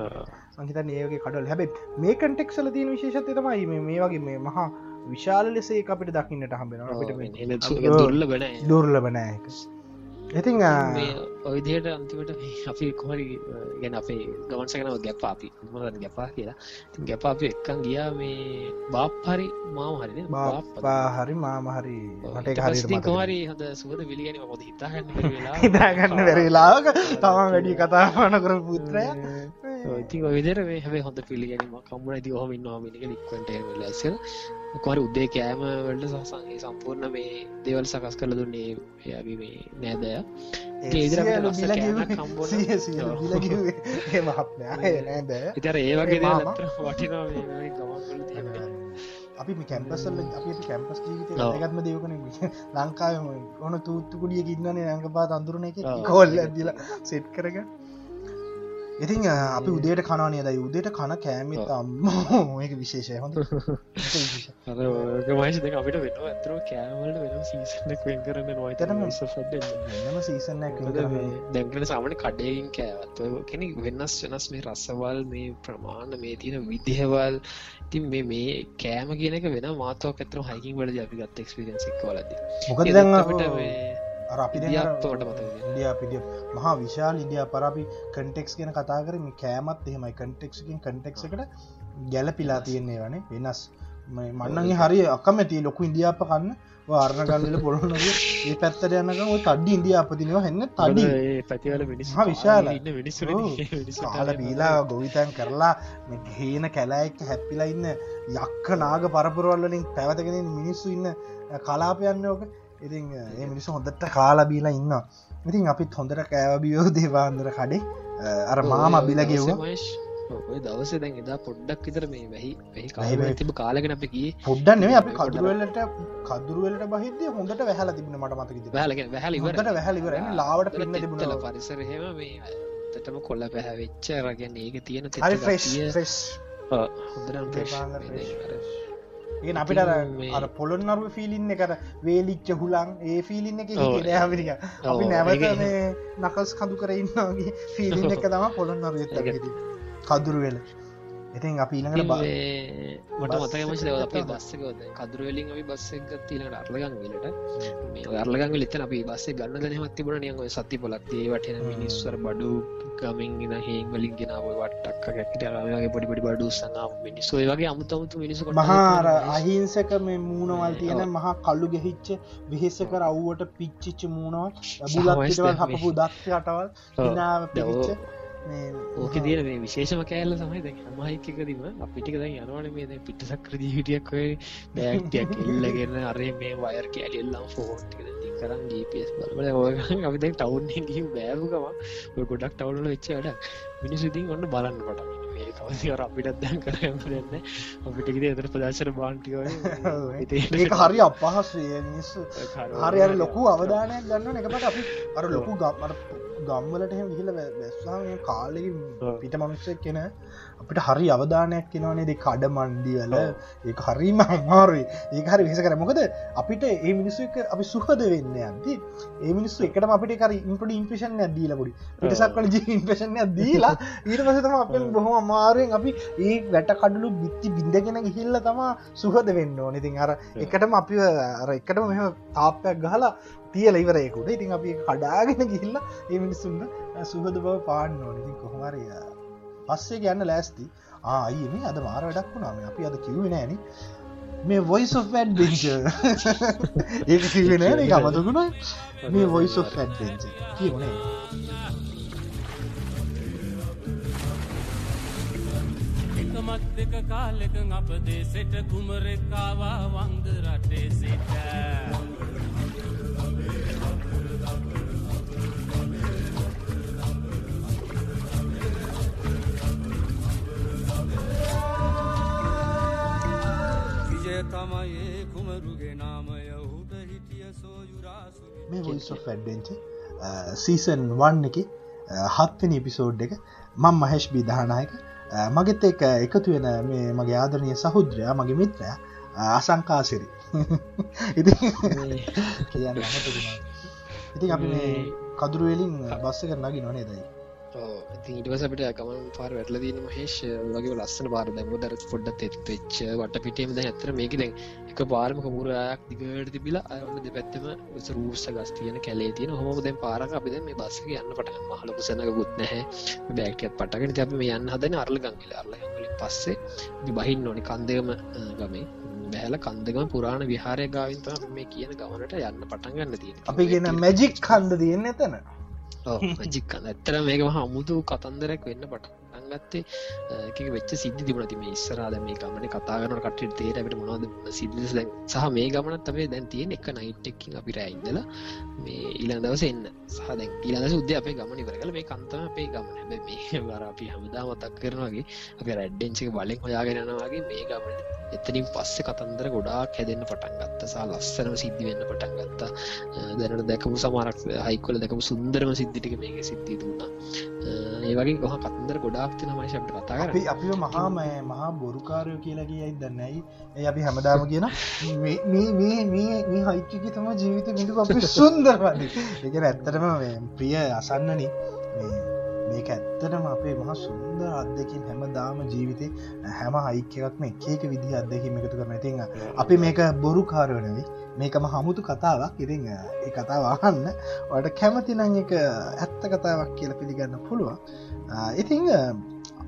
සංහිත ඒගේ කඩල් හැබ මේ කටෙක්සල තියෙන විශේෂත තමයි මේ වගේ මේ මහා විශාල ලෙසේ අපිට දකින්නට හම්බෙන දුර්ල බන දුර්ල බනෑක ඉතිං ඔයිදයට අන්තිමට අපි කොහරි ගැන අපේ ගමන්සකනව ගැප අපි මදන් ගැපා කියලා. ගැප අපි එක්කන් ගියා මේ බාප් හරි මාම හරි බාපා හරි මාම හරි. මට හරි කොහරි හොඳ සුවද විලිගෙන මොද හිතාගන්න *laughs* හිතාගන්න වැරලාක තමා වැඩි කතාපාන කර පුත්‍රය. ඉතින් විදර හැේ හොඳ පිළිගැනීම කම්මුණ ඇති හොම ඉන්නවා මිනික ලික්වට ලැස කොර උද්දේ කෑම වලට සසන්ගේ සම්පූර්ණ මේ දෙවල් සකස් කළ දුන්නේ ඇබි මේ නෑද *laughs* ඉතර ඒ වගේ ඒ මාමා. දේ වටිනවා මේ වගේ ගමන්වල තියෙන. අපි කැම්පසල් අපි කැම්පස් ජීවිත. ගත්ම දෙවකන ලංකාවම ඕන තූත්තු කුඩිය ඉන්නන්නේ රංග පාත් අඳුරන එක ඔව්. කොල්ල දිල සෙට් කරග ඉතින් අපි උදේට කනානය දයි උදේට කන කෑමිත්. අම්ම ඒක *laughs* විශේෂය. හොඳ *laughs* මහිස දෙක අපිට වෙනවා. ඇතරෝ කෑමලට වෙන සීසනක් වෙන් කරන්න නොයිතරම. වෙනම සීසනයක් දැන්කන සාමන කඩයකින් කෑවත් කෙනෙ වෙනස් වෙනස් මේ රස්සවල් මේ ප්‍රමාණ මේ තියෙන විදිහවල් ඉතින් මේ මේ කෑම කියනක වෙන මාතවක් ඇතර හයිකින් වලද අපි ගත් එක්ස්පිරෙන්සික් වලද. මොකද අපිට අපි පිඩිය මහා විශාල ඉඩිය පරපි කන්ටෙක්ස් ගෙන කතා කර මේ කෑමත් එහෙමයි. කන්ටෙක්කින් කන්ටෙක්ස එකට ගැල පිලා තියෙන්නේ වනේ වෙනස්. මන්නගේ හරි අකමැති ලොකු ඉන්දියාප කන්න. අර්ණගල්ල පොළොන ඒ පැත්තට යනක තඩ්ඩි ඉන්දියාපතිනවා හැන්න තඩි. පැතිවල විශාල. හල බීලා ගොවිතැන් කරලා හේන කැලෑෙක් හැප්පිලා ඉන්න යක්ක නාග පරපුරවල්ලින් පැවතගෙන මිනිස්සු ඉන්න කලාපයන්න ඕක ඉතින් ඒ මිනිස්සු හොඳට කාලා බීලා ඉන්න ඉතින් අපිත් හොඳට කෑවබියෝ දේවාන්දර කඩේ. අර මාම බිලගෙව්ව ඔය දවස දැන් එදා පොඩ්ඩක් විතර මේ වැහි වැහි තිබ කාලගෙන අප ගිය. පොඩ්ඩන්නේ අපි කදුරුවලට කදුරුවලට බහිද හොඳට වැහල තිබන මට මතක වැලගෙන වැහල ඉවර හොඳට වැහලිවර ලාවට පින්න තෙත්තල තිබුණ. පරිසරහෙම තටම කොල්ල පැහැවෙච්ච රගැන ඒක තියෙන හොඳරම් දේපාංග ඒ අපිට අර පොළොන්නරුව ෆිලින්න එකට වේලිච්ච හුලන් ඒ ෆිලින්න එක ඇමරික අපි නැවත නකස් කඳු කර ඉන්නගේ ෆිලින්න එක තම පොළොන්නරුව ඒක- කදුරු වෙල ඉතින් අපි ඊළඟට බ- මට දව අපේ. බස්සකවද කදුරවෙලින් අපි බස්සක් තිීලට අර්ලගන් වලට. මේ අර්ලගන් ලෙතන අපි බස්සේ ගන්න දනමත් තිබන නියග සති පොලක්තිේ වටන මිනිස්වර බඩු ගමින්ගෙන හේවලින් ගෙනාව වටක් කැකට රමගේ පොඩි පොඩි බඩු සඟ මිනිස්සුයි වගේ අමුතමුතු මිනිසු මහාර අහිංසක මේ මූුණවල් තියෙන මහා කල්ලු ගෙහිච්ච වෙහෙසක රව්වට පිච්චිච්ච මූුණවල්. බුලත්ටවල් දැන් හපපු දක්ෂ කටවල් හිනාව පිරිච්ච මේ ඕක දින මේ විශේෂම කෑල්ල සමයි දැන් හමයිකකදීම අපිටික දැන් යනවන මේ දැන් පිට සක්‍රදී හිටියක් ඔය බෑක්ටයක් එල්ලගෙන අරේ මේ වයර් කෑලෙල්ලම් ෆෝට් කරන් ගපස් බලබල ඔය අපි දැන් ටවුන් ගිය බෑරුගම ඔය ගොඩක් ටවුල වෙච්ච වැඩ මිනිස් ඉතින් ඔන්න බලන්න පට මේ කවසිවර අපිටත් දැන් කරන්න දෙන්න අපිටිකද එතර ප්‍රදශර බාන්ටිකව ඒක හරි අපහස්සේ මිනිස්සු හරි අර ලොකු අවධානයක් ගන්න එකකට අපි අර ලොකු ගම්මට ගම්වලට එහෙම වැස්වාම කාලෙකින් ඔව්. පිට මනුස්සයක් කෙන අපිට හරි අවධානයක් කෙනවනේ දෙ කඩ මණ්ඩියල ඔව්. ඒ හරිම අමාරුයි. ඒ හරි විස කර මොකද අපිට ඒ මිනිස්සු එක අපි සුහද වෙන්න ඇති ඒ මිනිස්සු එකට අපිට කර ඉම්පට ඉම්පේෂන් දීල පොඩි. පිටසක් වල ජී ඉම්පේෂන් දීලා ඊට පසතම අප ඔව්. බොහොම අමාරුවෙන් අපි ඒ වැට කඩලු බිත්ති බිඳගෙන ගිහිල්ල තමා සුහද වෙන්න ඕන. ඉතින් අර එකටම අපි අර එකටම මෙම තාපයක් ගහලා තියල ඉවරයකුට ඉතින් අපි කඩාගෙන ගිහිල්ල ඒ මිනිස්සුන්න සුහද බව පාන්න ඕන. ඉතින් කොහොමරය පස්සේ ගන්න ලෑස්ති. ආයි මේ අද මාර වැඩක් වුණාම අපි අද කිව්ව නෑන මේ වොයිස් of ඩ්වෙන්ච *laughs* ඒක කිවෙන එක අමතකුණ මේ වොයිස් of ඩ්වෙන්ච කියවනේ එකමත් එක කාලෙක අප දේසෙට කුමරෙක්කාවා වංග රටේ සිට. කුමරුගේ නාමය ඔහුට හිටිය සෝයුරාසු මේ වොයිස් of ඩ්වෙන්ච සීසන් වන් එක හත්වනි එපිසෝඩ් එක. මං මහෙෂ් බී දහනායක. මගෙත් එක එකතු වෙන මේ මගේ ආදරණය සහුද්‍රයා මගේ මිත්‍රය අසංකාසිරි *laughs* ඉති *laughs* කියන්න. ඉතින් අපි මේ කදුරුවලින් බස්ස කර නගි නොනේ දයි ඉටවස අපට ගමන් පාර වැටල දීම හේෂ වගේ ලස්සන පාර දැම දර පොඩ්ඩ තෙත් වෙච්ච වට පිටේම ද ඇතර මේක දැන් එක පාරම මුරයක් දිගට තිබිලා අයන්න දෙ පැත්තම රූස ගස් තියන කැලේ තියන හොම දැන් පාරක අපි දැන් මේ බස්සක යන්න පට මහලක සැනක ගුත් නැහැ. බෑක්ටත් පටගෙන අපි මේ යන්න හදන අරල ගංගල. අරලගලින් පස්සේ අපි බහින්න ඕනි කන්දයම ගමේ. බැහල කන්දගම පුරාණ විහාරය ගාවින්ත මේ කියන ගමනට යන්න පටන් ගන්න තියෙන අපි ගෙන මැජික් කන්ද තියන්න එතන. ජික්ක ඇත්තර මේක හමුතු කතන්දරක් වෙන්න පට ගත්තේ. එක වෙච්ච සිද්ධි තිබනති මේ ඉස්සරාද මේ ගමන කතාගන කට තේරට මොනවද සිද්ධ සහ මේ ගමනත් අපේ දැන් තියෙන එක නයිට්ටෙක්කින් අපි රැයින්දලා මේ ඊළඟ දවස එන්න. සහ දැන් ඊළඟ සුද්ද අපේ ගමන ඉවරකල මේ කන්තම අපේ ගමන. මේ *laughs* වර අපි හමදා මතක් කරනවාගේ අප රැඩ්ඩෙන්සික බලෙන් හොයාගෙනනවාගේ මේ ගමන එතනින් පස්සේ කතන්දර ගොඩාක් හැදෙන්න්න පටන් ගත්ත. සා ලස්සනම සිද්ධි වෙන්න පටන් ගත්තා. දැනට දැකපු සමාරක් හයිකොල දැකපු සුන්දරම සිද්ධිටික මේක සිද්ධී දුන්නා. ඒ වගේ ගොහ කතන්දර ගොඩාක් තින මයිශපට කතා කර අපි අපි මහාම මහා බොරුකාරයෝ කියලා කියයි දන්නයි ඒ අපි හැමදාම කියන මේ හයිච්චික තම ජීවිත බිඳු අපි *laughs* සුන්දරවාද එක ඇත්තටම ප්‍රිය අසන්නන මේක ඇත්තටම අපේ මහ සුන්දර අත්දකින් හැම දාම ජීවිතය හැම හයිකයක්ම එකක විදි අත්දැකීම එකතු කරන ඉතින් අපි මේක බොරු කාරවනවී මේකම හමුතු කතාවක්. ඉතිං ඒ කතාව අහන්න වට කැමතිනං එක ඇත්ත කතාවක් කියල පිළිගන්න පුළුවන්. ඉතිං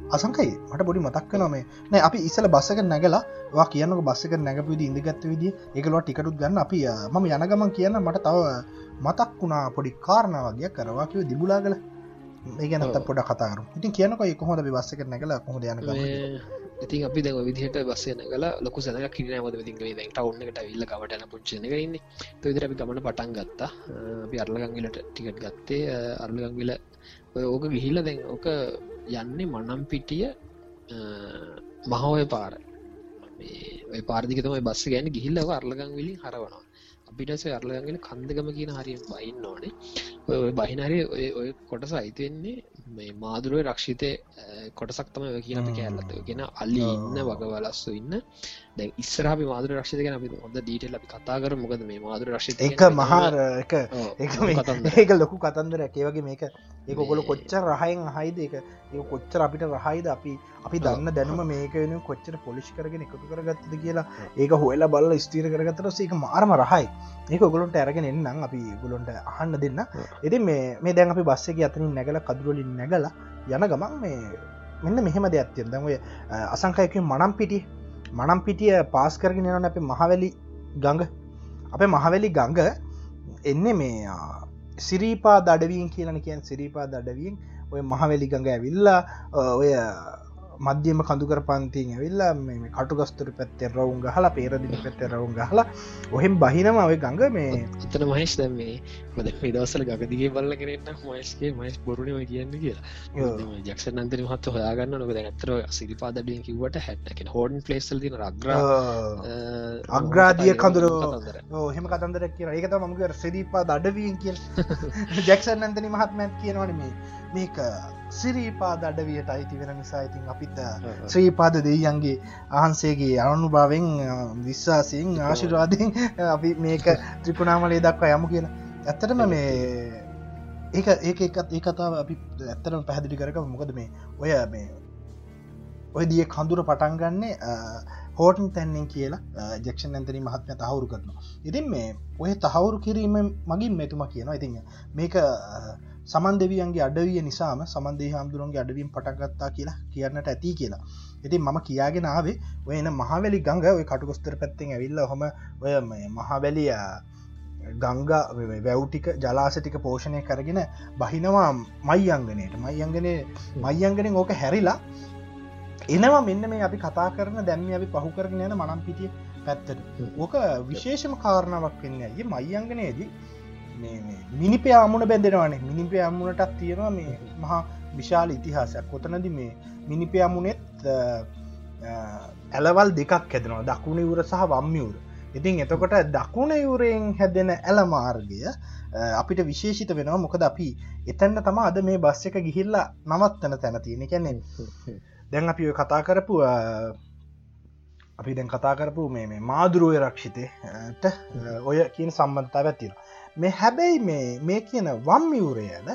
අසංකයි. මට බොඩි මතක්ක නොමේ නෑ අපි ඉසල බස්සක නැගලා වා කියන්නක බස්සක නැගපවිදි ඉඳගත්ත විදි එකලවා ටිකටුත් ගන්න. අපි මම යනගමන් කියන්න මට තව මතක් වුණා පොඩි කාරණාවගේ කරවා කිව දිබුලාගල ඒගැනත පොඩ කතාර ඉතින් කියනක කොහොද බස්සක නැගලා කොහොද යන ඉතින් අපි දැව විදිහට බස්සය නගල ලොක සැන කිනවද ති ටවන්න එකට විල්ල කවටන පුච්චනගන්න විදිර අපි ගමන පටන් ගත්තා. අපි අරලගංගලට ටිකට් ගත්තේ. අරලගංගල ඕක ගිහිල්ල දැන් ඕක යන්නේ මනම් පිටිය මහෝය පාර. පාර්දිකතමයි බස්ස ගැන ගිහිල්ලව අරලගං විලින් හරවනවා. අපිටස අරලගගෙන කන්දගම කියන හරි බයින්න ඕනේ. ඔය බහිනරි ඔය කොටස අයිතිවෙන්නේ මේ මාදුරුව රක්ෂිතය කොටසක් තම කියන කෑල්ලත. ගෙන අල්ලි ඉන්න වගවලස්සු ඉන්න. දැ ඉස්සරහි මාදුර රක්ෂිත ගැන අපි හොඳ දීටල් අපි කතා කර මොකද මේ මාදුර රක්ෂිත එක මහාර එක ඒක ලොකු කතන්දර ඇකේවගේ මේක ඒක ඔකොල කොච්චර රහයෙන් හයිද එක ඒ කොච්චර අපිට රහයිද? අපි අපි දන්න දැනුම මේක වෙන කොච්චර පොලිෂ් කරගෙන එකතු කරගත්තද කියලා ඒක හොයලා බල්ල ස්තීර කරගතර ඒක මාරම රහයි. ඒක ගොලොන්ට ඇරගෙන එන්නම් අපි ගොලොන්ට අහන්න දෙන්න. එති මේ දැන් අපි බස්සක අතනින් නැගල කදුරලින් නැගල යන ගමන් මේ මෙන්න මෙහෙම දෙයක් තිය දැන් ඔය අසංකයක මනම් පිටි මනම් පිටිය පාස් කරගෙන යන අප මහවැලි ගඟ. අපේ මහවැලි ගඟ එන්නේ මේ සිරීපා දඩවීන් කියලන කියන් සිරීපා දඩවීන් ඔය මහවැලි ගඟ ඇවිල්ලා ඔය මධ්‍යම කඳුකර පන්තිීන් ඇවිල්ලා මේ කටුගස්තුර පැත්තේ රවුන් ගහලා පේරදින පැත්තේ රවුන් ගහලා ඔහෙම බහිනම ඔය ගඟ මේ එතන මහිස් දැම් මේ මද දවසල ගගදිගේ බල්ල කරන්න මයිස්ගේ මයිස් බොරුණම කියන්න කියලා. ජක්ෂ නන්තර මහත් හොයාගන්න නොක ඇතර සිරිපාදඩිය කිවට හැට්න හෝඩන් පලේසල් තින රග්‍ර අග්‍රාදිය කඳුර. හෙම කතන්දර කිය ඒකත මගර සිරීපා දඩවීන් කිය *laughs* ජක්ෂන් නන්තනි මහත්මැත් කියනවන මේ මේක සිරීපාද අඩවියට අයිති වෙන නිසා ඉතින් අපිත් ශ්‍රීපාද දෙයියන්ගේ අහන්සේගේ අනු භාවෙන් විශ්වාසයෙන් ආශිරවාදයෙන් *laughs* අපි මේක ත්‍රිපුණාමලේ දක්වා යමු කියලා ඇත්තටම මේ ඒක ඒක එකත් ඒ කතාව අපි ඇත්තරම පැහැදිලි කරක මොකද මේ ඔය මේ ඔය දිය කඳුර පටන්ගන්නේ හෝටන් තැන්නෙන් කියලා ජෙක්ෂන් ඇතනි මහත්ම තහවුරු කරනවා. ඉතින් මේ ඔය තහවුරු කිරීම මගින් මෙතුම කියනවා ඉතින් මේක සමන් දෙවියන්ගේ අඩවිය නිසාම සමන්දේ හාමුදුරුවන්ගේ අඩවීම් පටගත්තා කියලා කියන්නට ඇති කියලා. ඉතින් මම කියාගෙන ආවේ ඔය එන මහවැලි ගඟ ඔය කටුකොස්තර පැත්තෙන් ඇවිල්ල හොම ඔය මහවැලිය ගංගා වැව්ටික ජලාසටික පෝෂණය කරගෙන බහිනවා මයියංගනයට මයියංගනය මයියංගනෙන් ඕක හැරිලා එනවා මෙන්න මේ අපි කතා කරන දැම්ම අපි පහු කරගෙන යන මනම් පිටිය පැත්තට ඕක විශේෂම කාරණාවක් වෙන්න ඇයි? මයියංගනයේදී මිනිපේ අමුණ බැඳෙනවානේ. මිනිපේ අම්මුණටත් තියෙනවා මේ මහා විශාල ඉතිහාසයක්. කොතනද මේ මිනිපේ අමුණෙත් ඇලවල් දෙකක් හැදෙනවා. දකුණ යුර සහ වම්මියවර ඉතින් එතකොට දකුණ යුරයෙන් හැදෙන ඇල මාර්ගය අපිට විශේෂිත වෙනවා. මොකද අපි එතැන්න තම අද මේ බස් එක ගිහිල්ලා නවත්තන තැන තියෙන කැන්නේ දැන් අපි කතා කරපු අපි දැන් කතා කරපු මේ මාදුරුවය රක්ෂිතයට ඔය කියන සම්බන්ධතාව ඇතිලා මේ හැබැයි මේ මේ කියන වම්මිවරයද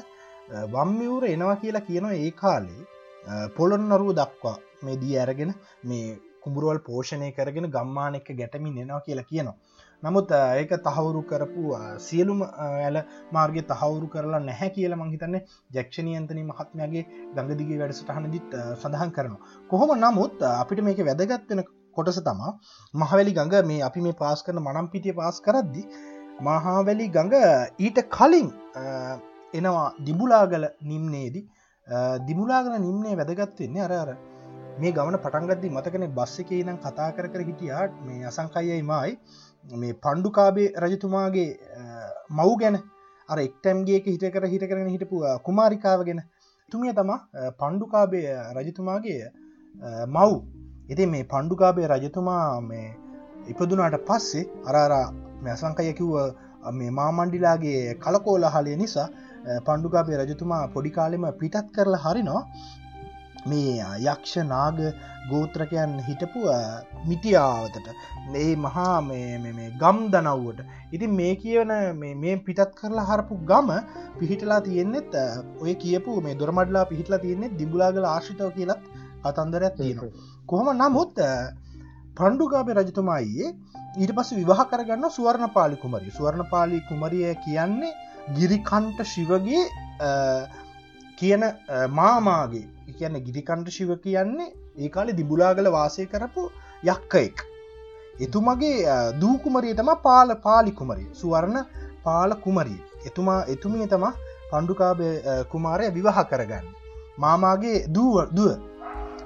වම්මිවර එනවා කියලා කියනවා ඒ කාලේ පොළොන්නරුව දක්වා මේ දී ඇරගෙන මේ කුඹුරුවල් පෝෂණය කරගෙන ගම්මාන එක ගැටමින් එනවා කියලා කියනවා. නමුත් ඒක තහවුරු කරපු සියලුම ඇල මාර්ගය තහවුරු කරලා නැහැ කියල මංහිතන්නේ ජක්ෂණයන්තනී මහත්මයාගේ ගඟදිගේ වැඩසටහනදිත් සඳහන් කරනවා. කොහොම නමුත් අපිට මේක වැදගත්වෙන කොටස තමා මහවැලි ගඟ මේ අපි මේ පාස් කරන මනම් පිටිය පාස් කරද්දි මහාවැලි ගඟ ඊට කලින් එනවා දිබුලාගල නිම්නේදී. දිමුලාගෙන නිම්නේ වැදගත්වෙන්නේ අර අර මේ ගමන පටන්ගද්දි මතකන බස්ස එක නම් කතා කර කර හිටියාට මේ අසංකයයි මයි මේ පණ්ඩුකාබේ රජතුමාගේ මව් ගැන අර එක්ටැම්ගේ හිට කර හිට කරන හිටපු කුමාරිකාව ගැන. තුමිය තම පණ්ඩුකාබේ රජතුමාගේ මව්. ඉති මේ පණ්ඩුකාබේ රජතුමා මේ ඉපදුනාට පස්සේ අරාරා මැසංකය කිව්ව මේ මාමණ්ඩිලාගේ කලකෝල හලය නිසා පණ්ඩුකාබේ රජතුමා පොඩිකාලෙම පිටත් කරලා හරිනවා. මේ යක්ෂ නාග ගෝත්‍රකයන් හිටපු මිටියාවතට. මේ මහා ගම් දනව්වට. ඉතින් මේ කියවන මේ පිටත් කරලා හරපු ගම පිහිටලා තියෙන්නෙත් ඔය කියපු මේ දොරමඩලා පිහිටලා තියෙන්නේ දිබුලාගල ආශිතව කියලත් කතන්දරයක් තියෙනවා. කොහොම නමුත් පණ්ඩුකාපය රජතුමායේ ඊට පස විවාහ කරගන්න සුවර්ණ පාලි කුමරි සුවර්ණ පාලි කුමරිය කියන්නේ ගිරිකන්ට ශිවගේ කියන මාමාගේ. කියන්න ගිරිකණ්ඩ ශිව කියන්නේ ඒ කාලෙ දිබුලාගල වාසය කරපු යක්කයෙක්. එතුමගේ දූකුමරිය තම පාල පාලිකුමරිය සුවර්ණ පාල කුමරී එතුමා එතුමිය තම පණ්ඩුකාබ කුමාරය විවාහ කරගන්න. මාමාගේ දුව දුව.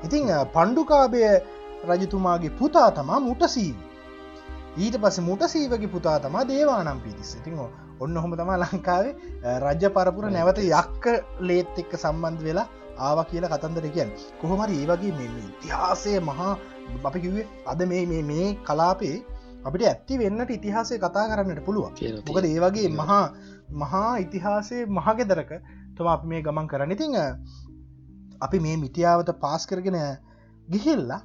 ඉතිං පණ්ඩුකාබය රජතුමාගේ පුතා තමා මුටසීවී ඊට පස මුට සීවගේ පුතා තමා දේවානම් පිතිස් ඉතින් ඔන්න හොම තමා ලංකාවේ රජ්‍ය පරපුර නැවත යක්ක ලේත් එක්ක සම්බන්ධ වෙලා ආව කියලා කතන්දර කියන් කොහොමරි ඒ වගේ මෙ ඉතිහාසය මහා අපි කිවේ අද මේ මේ කලාපේ අපිට ඇත්ති වෙන්නට ඉතිහාසය කතා කරන්නට පුළුවන්. මොකද ඒ වගේ මහා මහා ඉතිහාසය මහගෙදරක තුම අප මේ ගමන් කරන්න. ඉතිං අපි මේ මිටියාවත පාස් කරගෙන ගිහිල්ලා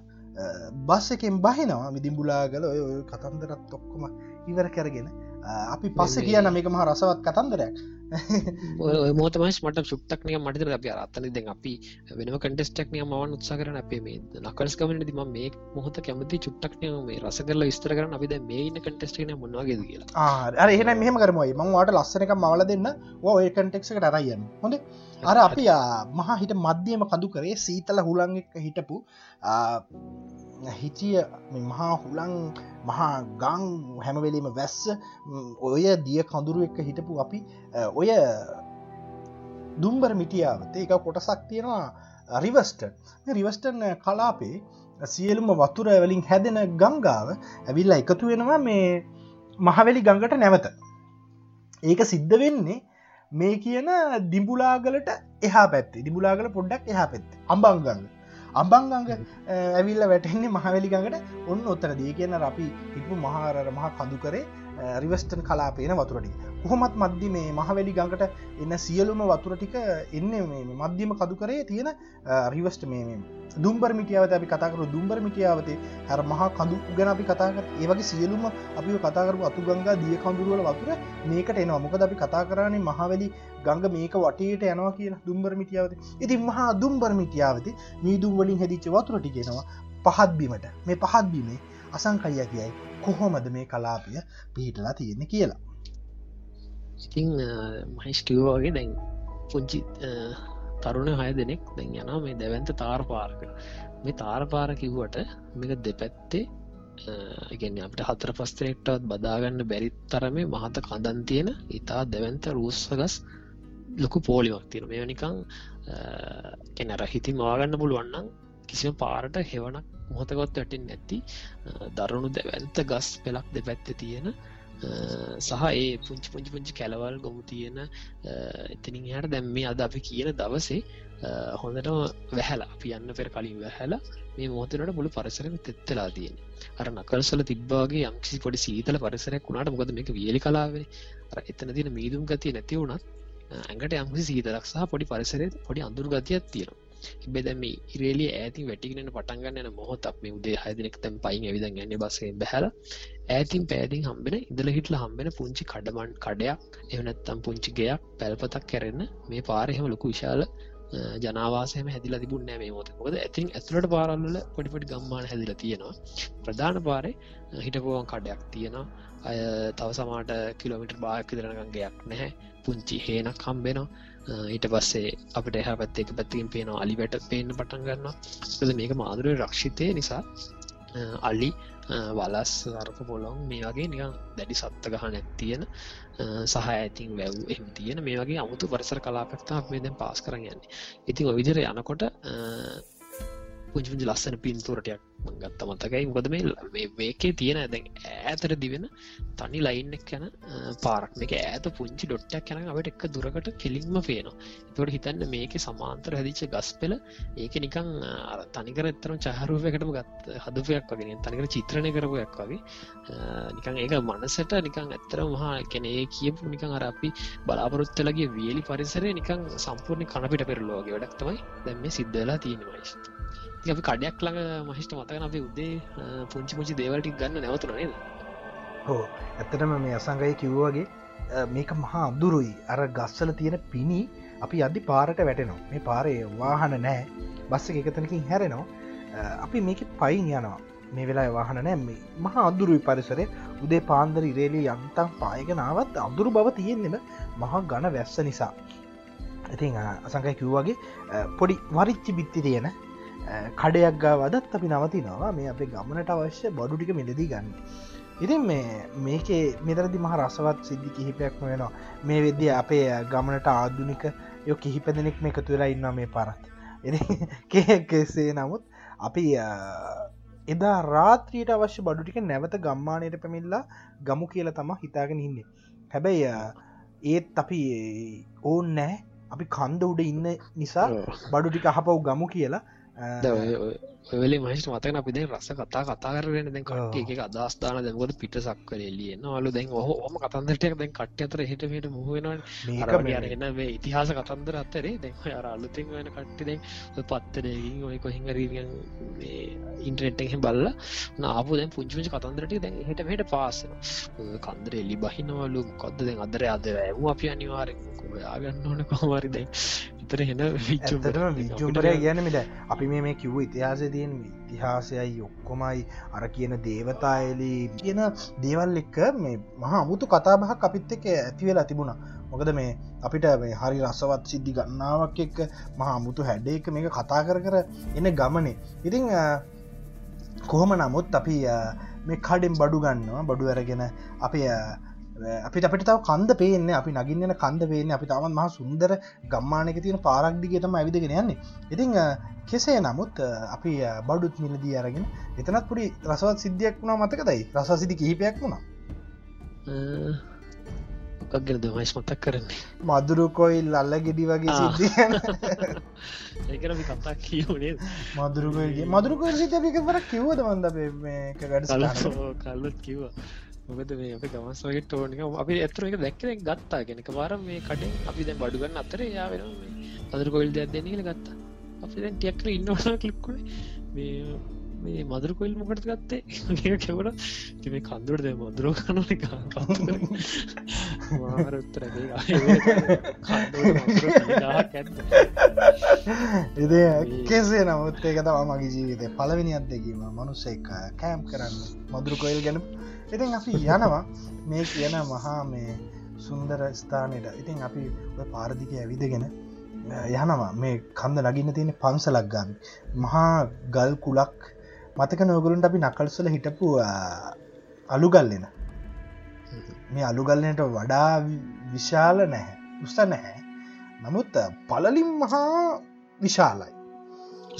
බස් එකෙන් බහිනවා මිදිම්බුලාගල ඔය කතන්දරත් ඔක්කොම ඉවර කරගෙන. අපි පස්ස කියන මේක මහ රසවත් කතන්දරයක්. *laughs* මෝතමස් මට සුක්්ටක්නය මට අප අත්තන දෙ අපි වෙන කටෙස්ටක්නය මවන් උත්සා කරන අපේ මේ නකල්ස් කමට ම මේ මොහොත කැමති චුට්ටක්නය මේ රස කරල විස්තර කරන අපිද මේන්න කටෙස්ටන මොන්නවාගේ කියලා. අර එහෙන මෙහම කරමයි මංවාට ලස්සනක මවල දෙන්න. ඔය කටෙක්ක රයන්න හොඳ? අර අපි මහා හිට මධ්‍යම කදු කරේ සීතල හුළං එක්ක හිටපු හිටිය මහා හුළං මහා ගං හැමවෙලීම වැස්ස ඔය දිය කඳුරු එක්ක හිටපු අපි ඔය දුම්බර මිටියාවතේ එක කොටසක් තියෙනවා රිවස්ට රිවස්ටන් කලාපේ සියලුම වතුර වලින් හැදෙන ගංගාව ඇවිල්ල එකතු වෙනවා මේ මහවැලි ගඟට නැවත. ඒක සිද්ධ වෙන්නේ මේ කියන දිඹුලාගලට එහා පැත්ති. දිබුලාගල පොඩ්ඩක් එහා පැත්ති. අම්බංගංග අම්බංගංග ඇවිල්ල වැටෙන්නේ මහවැලිගඟට ඔන්න ඔත්තර දී කියන අපි හිටපු මහාරර මහා කඳු කරේ රිවස්ටන් කලාපේන වතුරටි කොහොමත් මධ්‍ය මේ මහවැලි ගඟට එන්න සියලුම වතුර ටික එන්න මධ්‍යම කදු කරේ තියෙන රිවස්ට මේ දුම්බර මිටියාවත අපි කතාකරු දුම්බර මිටියාවතේ හැර මහා කඳු ගැන අපි කතාකර ඒවගේ සියලුම අපි කතාකරු අතු ගංගා දිය කඳුරුවල වතුර මේකට එනවා. මොකද අපි කතා කරන්නේ මහවැලි ගංග මේක වටේට යනවා කියලා දුම්බර මිටියාවත. ඉතින් මහා දුම්බර මිටියාවති මීදුම් වලින් හැදිච්ච වතුරටි ගෙනවා පහත්බීමට මේ පහත්බීමේ අසංකයිය කියයි කොහොමද මේ කලාපිය පිහිටලා තියෙන කියලා? ඉතිං මහිස්ටියෝගේ දැන් පුංචි තරුණ හය දෙනෙක් දැන් යන මේ දැවන්ත තාර පාරක මේ තාර පාර කිව්වට මේක දෙපැත්තේ ඉගැන අපට හතර පස්තරෙක්ටවත් බදාගන්න බැරිත් තරමේ මහත කඳන් තියෙන ඉතා දැවන්ත රූස්සගස් ලොකු පෝලිමක් තියෙන මේ නිකං කෙනර හිති මාගන්න පුළුවන්නම් කිසිම පාරට හෙවනක් මොහොතකොත් වැටින් නැති දරුණු දැවන්ත ගස් පෙලක් දෙපැත්ත තියෙන සහ ඒ පුංචි පුංචි පුංචි කැලවල් ගොමු තියෙන එතනින් හට දැම් මේ අද අපි කියන දවසේ හොඳටම වැහැලා අපි යන්න පෙර කලින් වැහැලා මේ මොහතනට මුළු පරිසරම තෙත්තලා තියෙන. අර නකල්සල තිබ්බාගේ යම්කිසි පොඩි සීතල පරිසරයක් වුණට මොකද මේක වියලි කලාවේ එතන තියෙන මීදුම් ගතිය නැති වුණත් ඇඟට යම්කිසි සීතලක් සහ පොඩි පරිසරය පොඩි අඳුරු ගතියක් තියෙනවා. එබේ දැම ඉරේලිය ඇති වැටිගෙන පටන්ගන්න යන මොහොත් අප මේ උදේ හදනෙක් තැම් පයින් ඇවිද ගැන්න බසේ බැහල. ඇතින් පෑදිින් හම්බෙන ඉදල හිටල හම්බෙන පුංචි කඩමන් කඩයක් එවනත්තම් පුංචි ගයක් පැල්පතක් කැරෙන්න මේ පාරහෙම ලොකු විශාල ජනවාසයම හැදිල තිබුණ මේ මොත ොද ඇතින් ඇතුලට පාරල්ල පොඩිපටි ගම්මාන හැදිල තියෙනවා. ප්‍රධාන පාරය හිටපුුවන් කඩයක් තියෙනවා. අය තව සමාට කිලෝමිට බායක් දිරනගන්ගේයක් නැහැ. පුංචි හේනක් හම්බෙනවා. ඊට පස්සේ අපට එහ පැත් එක පැත්තිකින් පේනවා අලි වැට පේන්න පටන් ගන්නවා. ද මේක මාදුරය රක්ෂිතය නිසා අල්ලි වලස් සර්ප පොලොන් මේ වගේ නිකන් දැඩි සත්ත ගහන තියෙන සහ ඇතින් වැැව් එම තියෙන මේ වගේ අමුතු පරිසර කලාපක්තා මේ දැන් පාස් කරන්න යන්නේ. ඉතින් ඔවිදිර යනකොට පුංචිපුංචි ලස්සන පින්තුරටයක් ගත්ත මතකයි. මොකද මේ මේකේ තියෙන දැන් ඇතර දිවෙන තනි ලයින්ක් යන පාරක්. මේක ඇත පුංචි ඩොට්ටක් යන අවට එක් දුරකට කෙලින්ම පේනවා. තොට හිතන්න මේක සමාන්තර හැදිච්ච ගස් පෙල ඒක නිකං තනිකර එතරම් චහරුවකටම ගත් හදපයක් වගෙන තනිකර චිත්‍රණය කරපයක් වගේ. නිකං ඒක මනසට නිකං ඇත්තර මහා කැනේ කියපු නිකං අර අපි බලාපොරොත්තලගේ වියලි පරිසරය නිකං සම්පූර්ණ කණපිට පෙරලෝගේ වැඩක් තමයි දැම් මේ සිද්ධලා තියෙනවයිශ අපි කඩයක් ළඟ මහිෂ්ට මතකන අපි උදේ පුංචි පුංචි දේවලටි ගන්න නැවතුන නේද? හෝ ඇත්තටම මේ අසංගය කිව්වගේ මේක මහා අදුරුයි අර ගස්සල තියෙන පිණි අපි අදදි පාරට වැටෙනවා. මේ පාරේ වාහන නෑ බස්ස එකතනකින් හැරෙනවා. අපි මේක පයින් යනවා. මේ වෙලා වාහන නෑ මේ මහා අදුරුයි පරිසරේ උදේ පාන්දර ඉරේලි යන්තම් පායගෙනාවත් අදුරු බව තියෙන්නෙම මහා ගණ වැස්ස නිසා. ඉතින් අසංකය කිව්වාගේ පොඩි වරිච්චි බිත්ති තියෙන කඩයක් ගාවදත් අපි නවතිනවා. මේ අපේ ගමනට අවශ්‍ය බඩු ටික මිලදී ගන්න. ඉතින් මේ මේකේ මෙදරදි මහ රසවත් සිද්ධි කිහිපයක්ම වෙනවා මේ වෙද්‍ය අපේ ගමනට ආදුනික යො කිහිප දෙනෙක් මේ එකතු වෙලා ඉන්නවා මේ පරත්. *laughs* කෙසේ නමුත් අපි එදා රාත්‍රියට අවශ්‍ය බඩු ටික නැවත ගම්මානයට පැමිල්ලා ගමු කියල තම හිතාගෙන ඉන්නේ. හැබැයි ඒත් අපි ඕන් නෑ අපි කන්ද උඩ ඉන්න නිසා බඩු ටික අහපව් ගමු කියලා ඔයලේ මහිට මතන අපි දැන් රස කතා කතා කරන දැන් කට එක අදස්ථාන දැන්කොද පිට සක්කර එලියෙන් අලු දැන් හොම කතන්දරටයක් දැන් කට අතර හිටමට මුහවෙන එන්න මේ ඉතිහාස කතන්දර අත්තරේ දැන් අර අලුතින් වෙන කට්ටි දැන් පත්තරයකින් ඔය කොහිංගරීගෙන් ඉන්ට්‍රෙට්හ බල්ල නාපු දැන් පුංචිච කතන්දරට දැන් හිට මෙට පාසන කන්දර එලි බහිනවලු. කොද්ද දැන් අදර අද ඇම අපි අනිවාරෙන් ඔයාගන්න ඕන කොමරි එතර හෙන විච්චුටම විජ්ජුම්පරය කියනමිට අපි මේ මේ කිව්ව ඉතිහාස තියෙන් ඉතිහාසයයි ඔක්කොමයි අර කියන දේවතායලී කියන දේවල් එක්ක මේ මහා අමුතු කතාබහක් අපිත් එක ඇති වෙලා තිබුණා. මොකද මේ අපිට මේ හරි රසවත් සිද්ධි ගන්නාවක් එක්ක මහා මුතු හැඩ එක මේක කතා කර කර එන ගමනේ. ඉතිං කොහොම නමුත් අපි මේ කඩෙන් බඩු ගන්නවා. බඩු ඇරගෙන අපි අපි අපිට තව කන්ද පේන්න අපි නගින්න කන්ද පේන්න අපි තමන් මහ සුන්දර ගම්මානක තියෙන පාරක්දිගේතම ඇවිදගෙන යන්නේ. ඉතිං කෙසේ නමුත් අපි බඩුත් මිලදී අරගෙන එතනත් පුඩි රසවත් සිද්ධියක් වුණා මතකදයි රසසිදි කිහිපයක් වුණා. මොකක්ගෙන දමයිස් මතක් කරන්නේ? මදුරුකොයිල් අල්ල ගෙඩි වගේ සිද්ධියන *laughs* ඒකන කතා කියවනේ මදුරුකොල්ගේ මදුරුකොල් සිතක පර කිව්වද මන්ද මේක වැඩ කල්ලත් කිව්වා මොකද මේ අප ගමස් වගේ ටෝනික අපි ඇතර එක දැක්කෙන ගත්තා. ගෙනක වාර මේ කඩෙන් අපි දැන් බඩුගන්න අතර යා වෙන අදර කොයිල් දෙයක් දෙන්න කියල ගත්තා. අපි දැන් ටියක්කර ඉන්නවන කලික්කුණ මේ මේ මදුර කොයිල් මොකට ගත්තේ? කෙවට ති මේ කන්දුරට දැ මදුරෝ කන මාරඋත්තර එද කෙසේ නමුත් ඒක තම මගේ ජීවිතය පලවෙනි අත්දැකීම. මනුස්ස එක කෑම් කරන්න මදුරු කොයිල් ගැන ඉතින් අපි යනවා. මේ කියන මහා මේ සුන්දර ස්ථානයට. ඉතින් අපි පාරදික ඇවිදගෙන යනවා. මේ කන්ද නගින්න තියෙන පන්සලක් ගන්න. මහා ගල් කුලක් මතක නොගරුන්ට අපි නකල්සල හිටපු අලුගල්ලෙන මේ අලුගල්ලනට වඩා විශාල නැහැ. උස්ත නැහැ. නමුත් පලලින් මහා විශාලයි.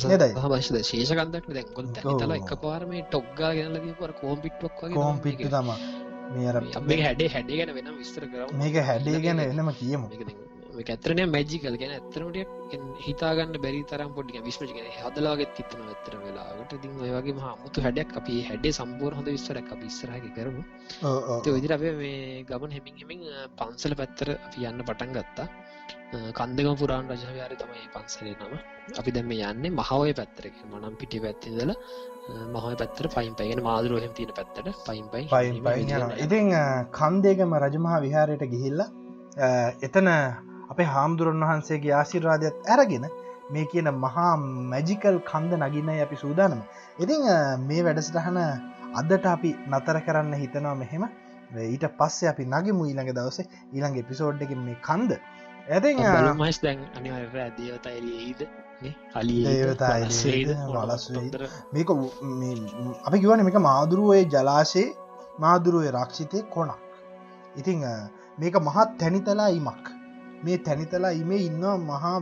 නේදයි හමශද ශේෂකන්දක් දැකො තල එක පාරම ටොක්ගා ගැනල පර කෝම් පිට්ක් කෝම් පිට් තම මේ හැඩේ හැඩේ ගැන වෙන විස්තර කර මේක හැඩේ ගැන එනම කියමු ඇතරන මැජිකල් ගැන ඇතරනට හිතාගන්න බැරි තරම් පොඩි විශ්මජ ගැන හදලාගෙත් තිත්තන ඇතර වෙලාට ති ඔයගේ හමුතු හැඩක් අපි හැඩේ සම්පූර් හොඳ විස්තරක් අපි ඉස්සරහක කරමු විදිර අපේ මේ ගමන් හෙමින් හෙමින් පන්සල පැත්තර අපි යන්න පටන් ගත්තා කන්දගම පුරාන් රජහාරය තමයි පන්සලේ නම. අපි දැම යන්නේ මහවය පැත්තරක මනම් පිටි පැත්තිදල මහය පැත්තර පයින් පයිගෙන මාදුරුවහෙම තියෙන පැත්තට පයින් පයි පයින් පයි ඉතින් කන්දේගම රජමහා විහාරයට ගිහිල්ල එතන අපේ හාමුදුරන් වහන්සේගේ ආශිර්වාදයක් ඇරගෙන මේ කියන මහා මැජිකල් කන්ද නගින්නයි අපි සූදානම. ඉතිං මේ වැඩසටහන අදට අපි නතර කරන්න හිතනවා මෙහෙම. ඊට පස්සේ අපි නගිමු ඊළඟ දවස. ඊළඟ එපිසෝඩ්ඩකින් මේ කන්ද ඇති මස් දැන් අනිවර දේවතයිලීද අලි දේවතා එළියට, වලස් වෙයිද. මේක අපි කිවන මේක මාදුරුවේ ජලාශයේ මාදුරුවේ රක්ෂිතය කොනක් ඉතිං මේක මහත් තැනිතලා ඉමක් මේ තැනිතලා ඉමේ ඉන්නවා මහා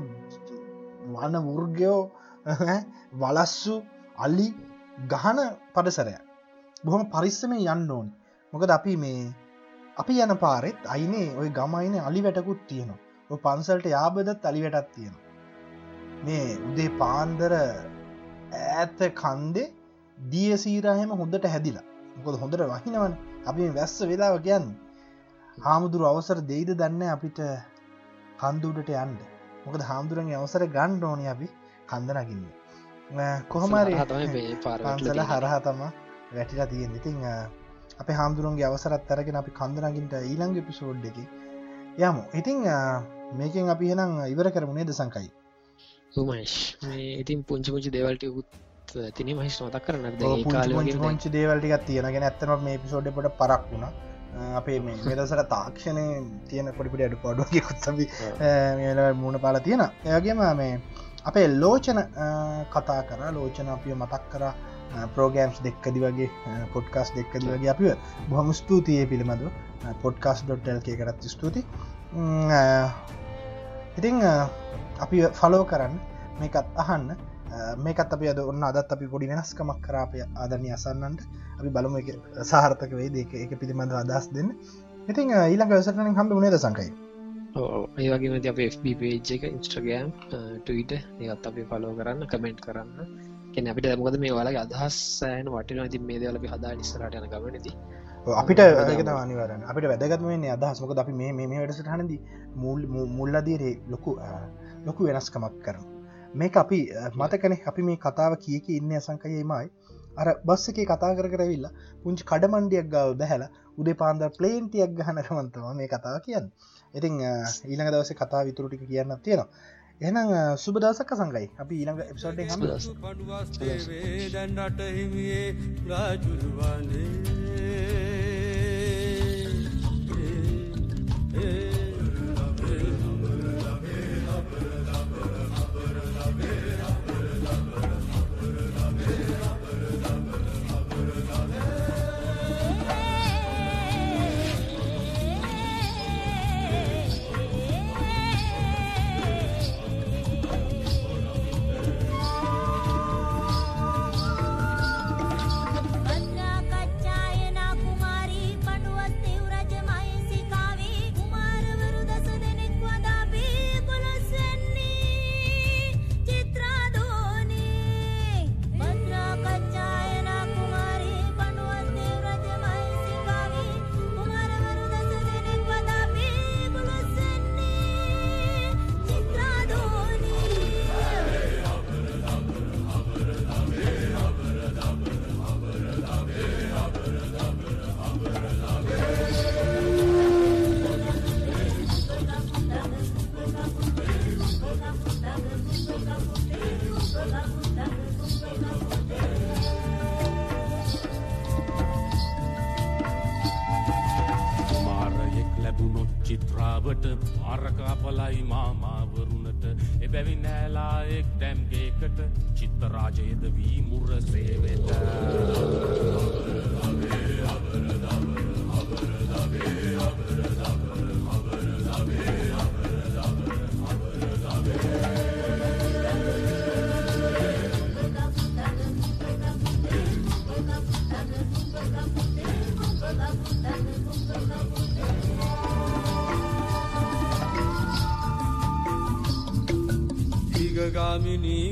වන වෘර්ගයෝ වලස්සු අල්ලි ගහන පඩසරය බොහොම පරිස්සම යන්න ඕන් මොකද අපි මේ අපි යන පාරෙත් අයිනේ ඔය ගමයින අලි වැටකුත් තියෙනවා පන්සල්ට යාබදත් අලි වැටත් තියෙනවා. මේ උදේ පාන්දර ඈත කන්දේ දිය සීරහම හොඳට හැදිලා. මොකද හොඳට වහිනවන. අපි වැස්ස වෙලාව කියන්න. හාමුදුරු අවසර දෙයිද දන්න අපිට කන්දුඩට යන්ඩ මොකද හාමුදුරන්ගේ අවසර ගණ්ඩ ඕනි අපි කන්දනකින්න කොහොමරි පන්සල හරහා තම වැටිලා තියෙන් ඉතිං අප හාමුදුරුවන්ගේ අවසරත් අරගෙන අපි කන්දනගින්ට ඊළංග පිසෝඩ් එක යමු. ඉතිං මේකෙන් අපි හෙනම් ඉවර කරමුණේ දසංකයි සුමයිශ් මේ ඉතින් පුංචි පුංචි දෙවල්ට උත් තින මහිස් නොතක් කරන්න පුංචි දේවල්ටිකක් තියෙනගෙන ඇත්තන මේ පිසෝඩ් පොට පරක් වුණා. අපේ මේ වෙදසට තාක්ෂණය තියෙන පොඩිපිට අඩු පොඩුවගේ කුත්තබි මුණ පාල තියෙන එයගේම මේ අපේ ලෝචන කතා කර ලෝචන අපිය මතක් කර පෝගෑම්ස් දෙක්කදි වගේ පොඩ්කාස් දෙක්කදි වගේ අපිව. බොහම ස්තුතිය පිළිබඳ පොඩ්කාස්.ටල්ක කරත් ස්තුති ඉතිං අපි ෆලෝ කරන්න. මේකත් අහන්න. මේකත් අපි අද ඔන්න අදත් අපි පොඩි වෙනස්කමක් කරාපය ආදරනය අසන්නන්ට. අපි බලමු එක සාර්ථක වේ දෙක එක පිළිබඳ අදස් දෙන්න. ඉතින් ඊළඟ වැසටන හම්බ උනේද සංකයි? ඒ වගේ අප FB පේජ් එක ඉන්ස්ට්‍රගෑම් ටීට ඒත් අපි ෆලෝ කරන්න කමෙන්ට් කරන්න. කෙන අපිට මොකද මේ වලගේ අදහස් සෑන වටින ඇති මේ දවල අපි හදා නිස්සරට යන ගමනති අපිට අනිවරන අපිට වැදගත්මේ අදහස්මක අපි මේ මේ වැඩසට හනදී මුල් මුල්ලදීරේ ලොකු ලොකු වෙනස්කමක් කරන මේක අපි මතකන අපි මේ කතාව කියක ඉන්න අසංකයමයි අර බස්ස එක කතා කර කරවිල්ලා පුංචි කඩමන්ඩියක් ගව බැහලා උදේ පාන්දර ප්ලේන්ටියක් ගහනකමන්තව මේ කතාව කියන්න. ඉතිං ඊළඟ දවස කතා විතුරටික කියන්න තියෙනවා. එනම් සුබදසක සංගයි අපි ඊළඟ එප්සෝඩ් හම පඩුවස්සේ දැන් රට හිමියේ රාජුරුවන්ේ Hey.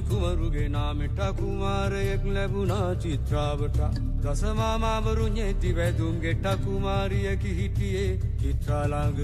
කුමරුගේ නාමෙට කුමාරයෙක් ලැබුණා චිත්‍රාවට. දසමාමාවරු ඥෙති වැදුම්ගෙට කුමාරියකි හිටියේ. චිත්‍රාලාග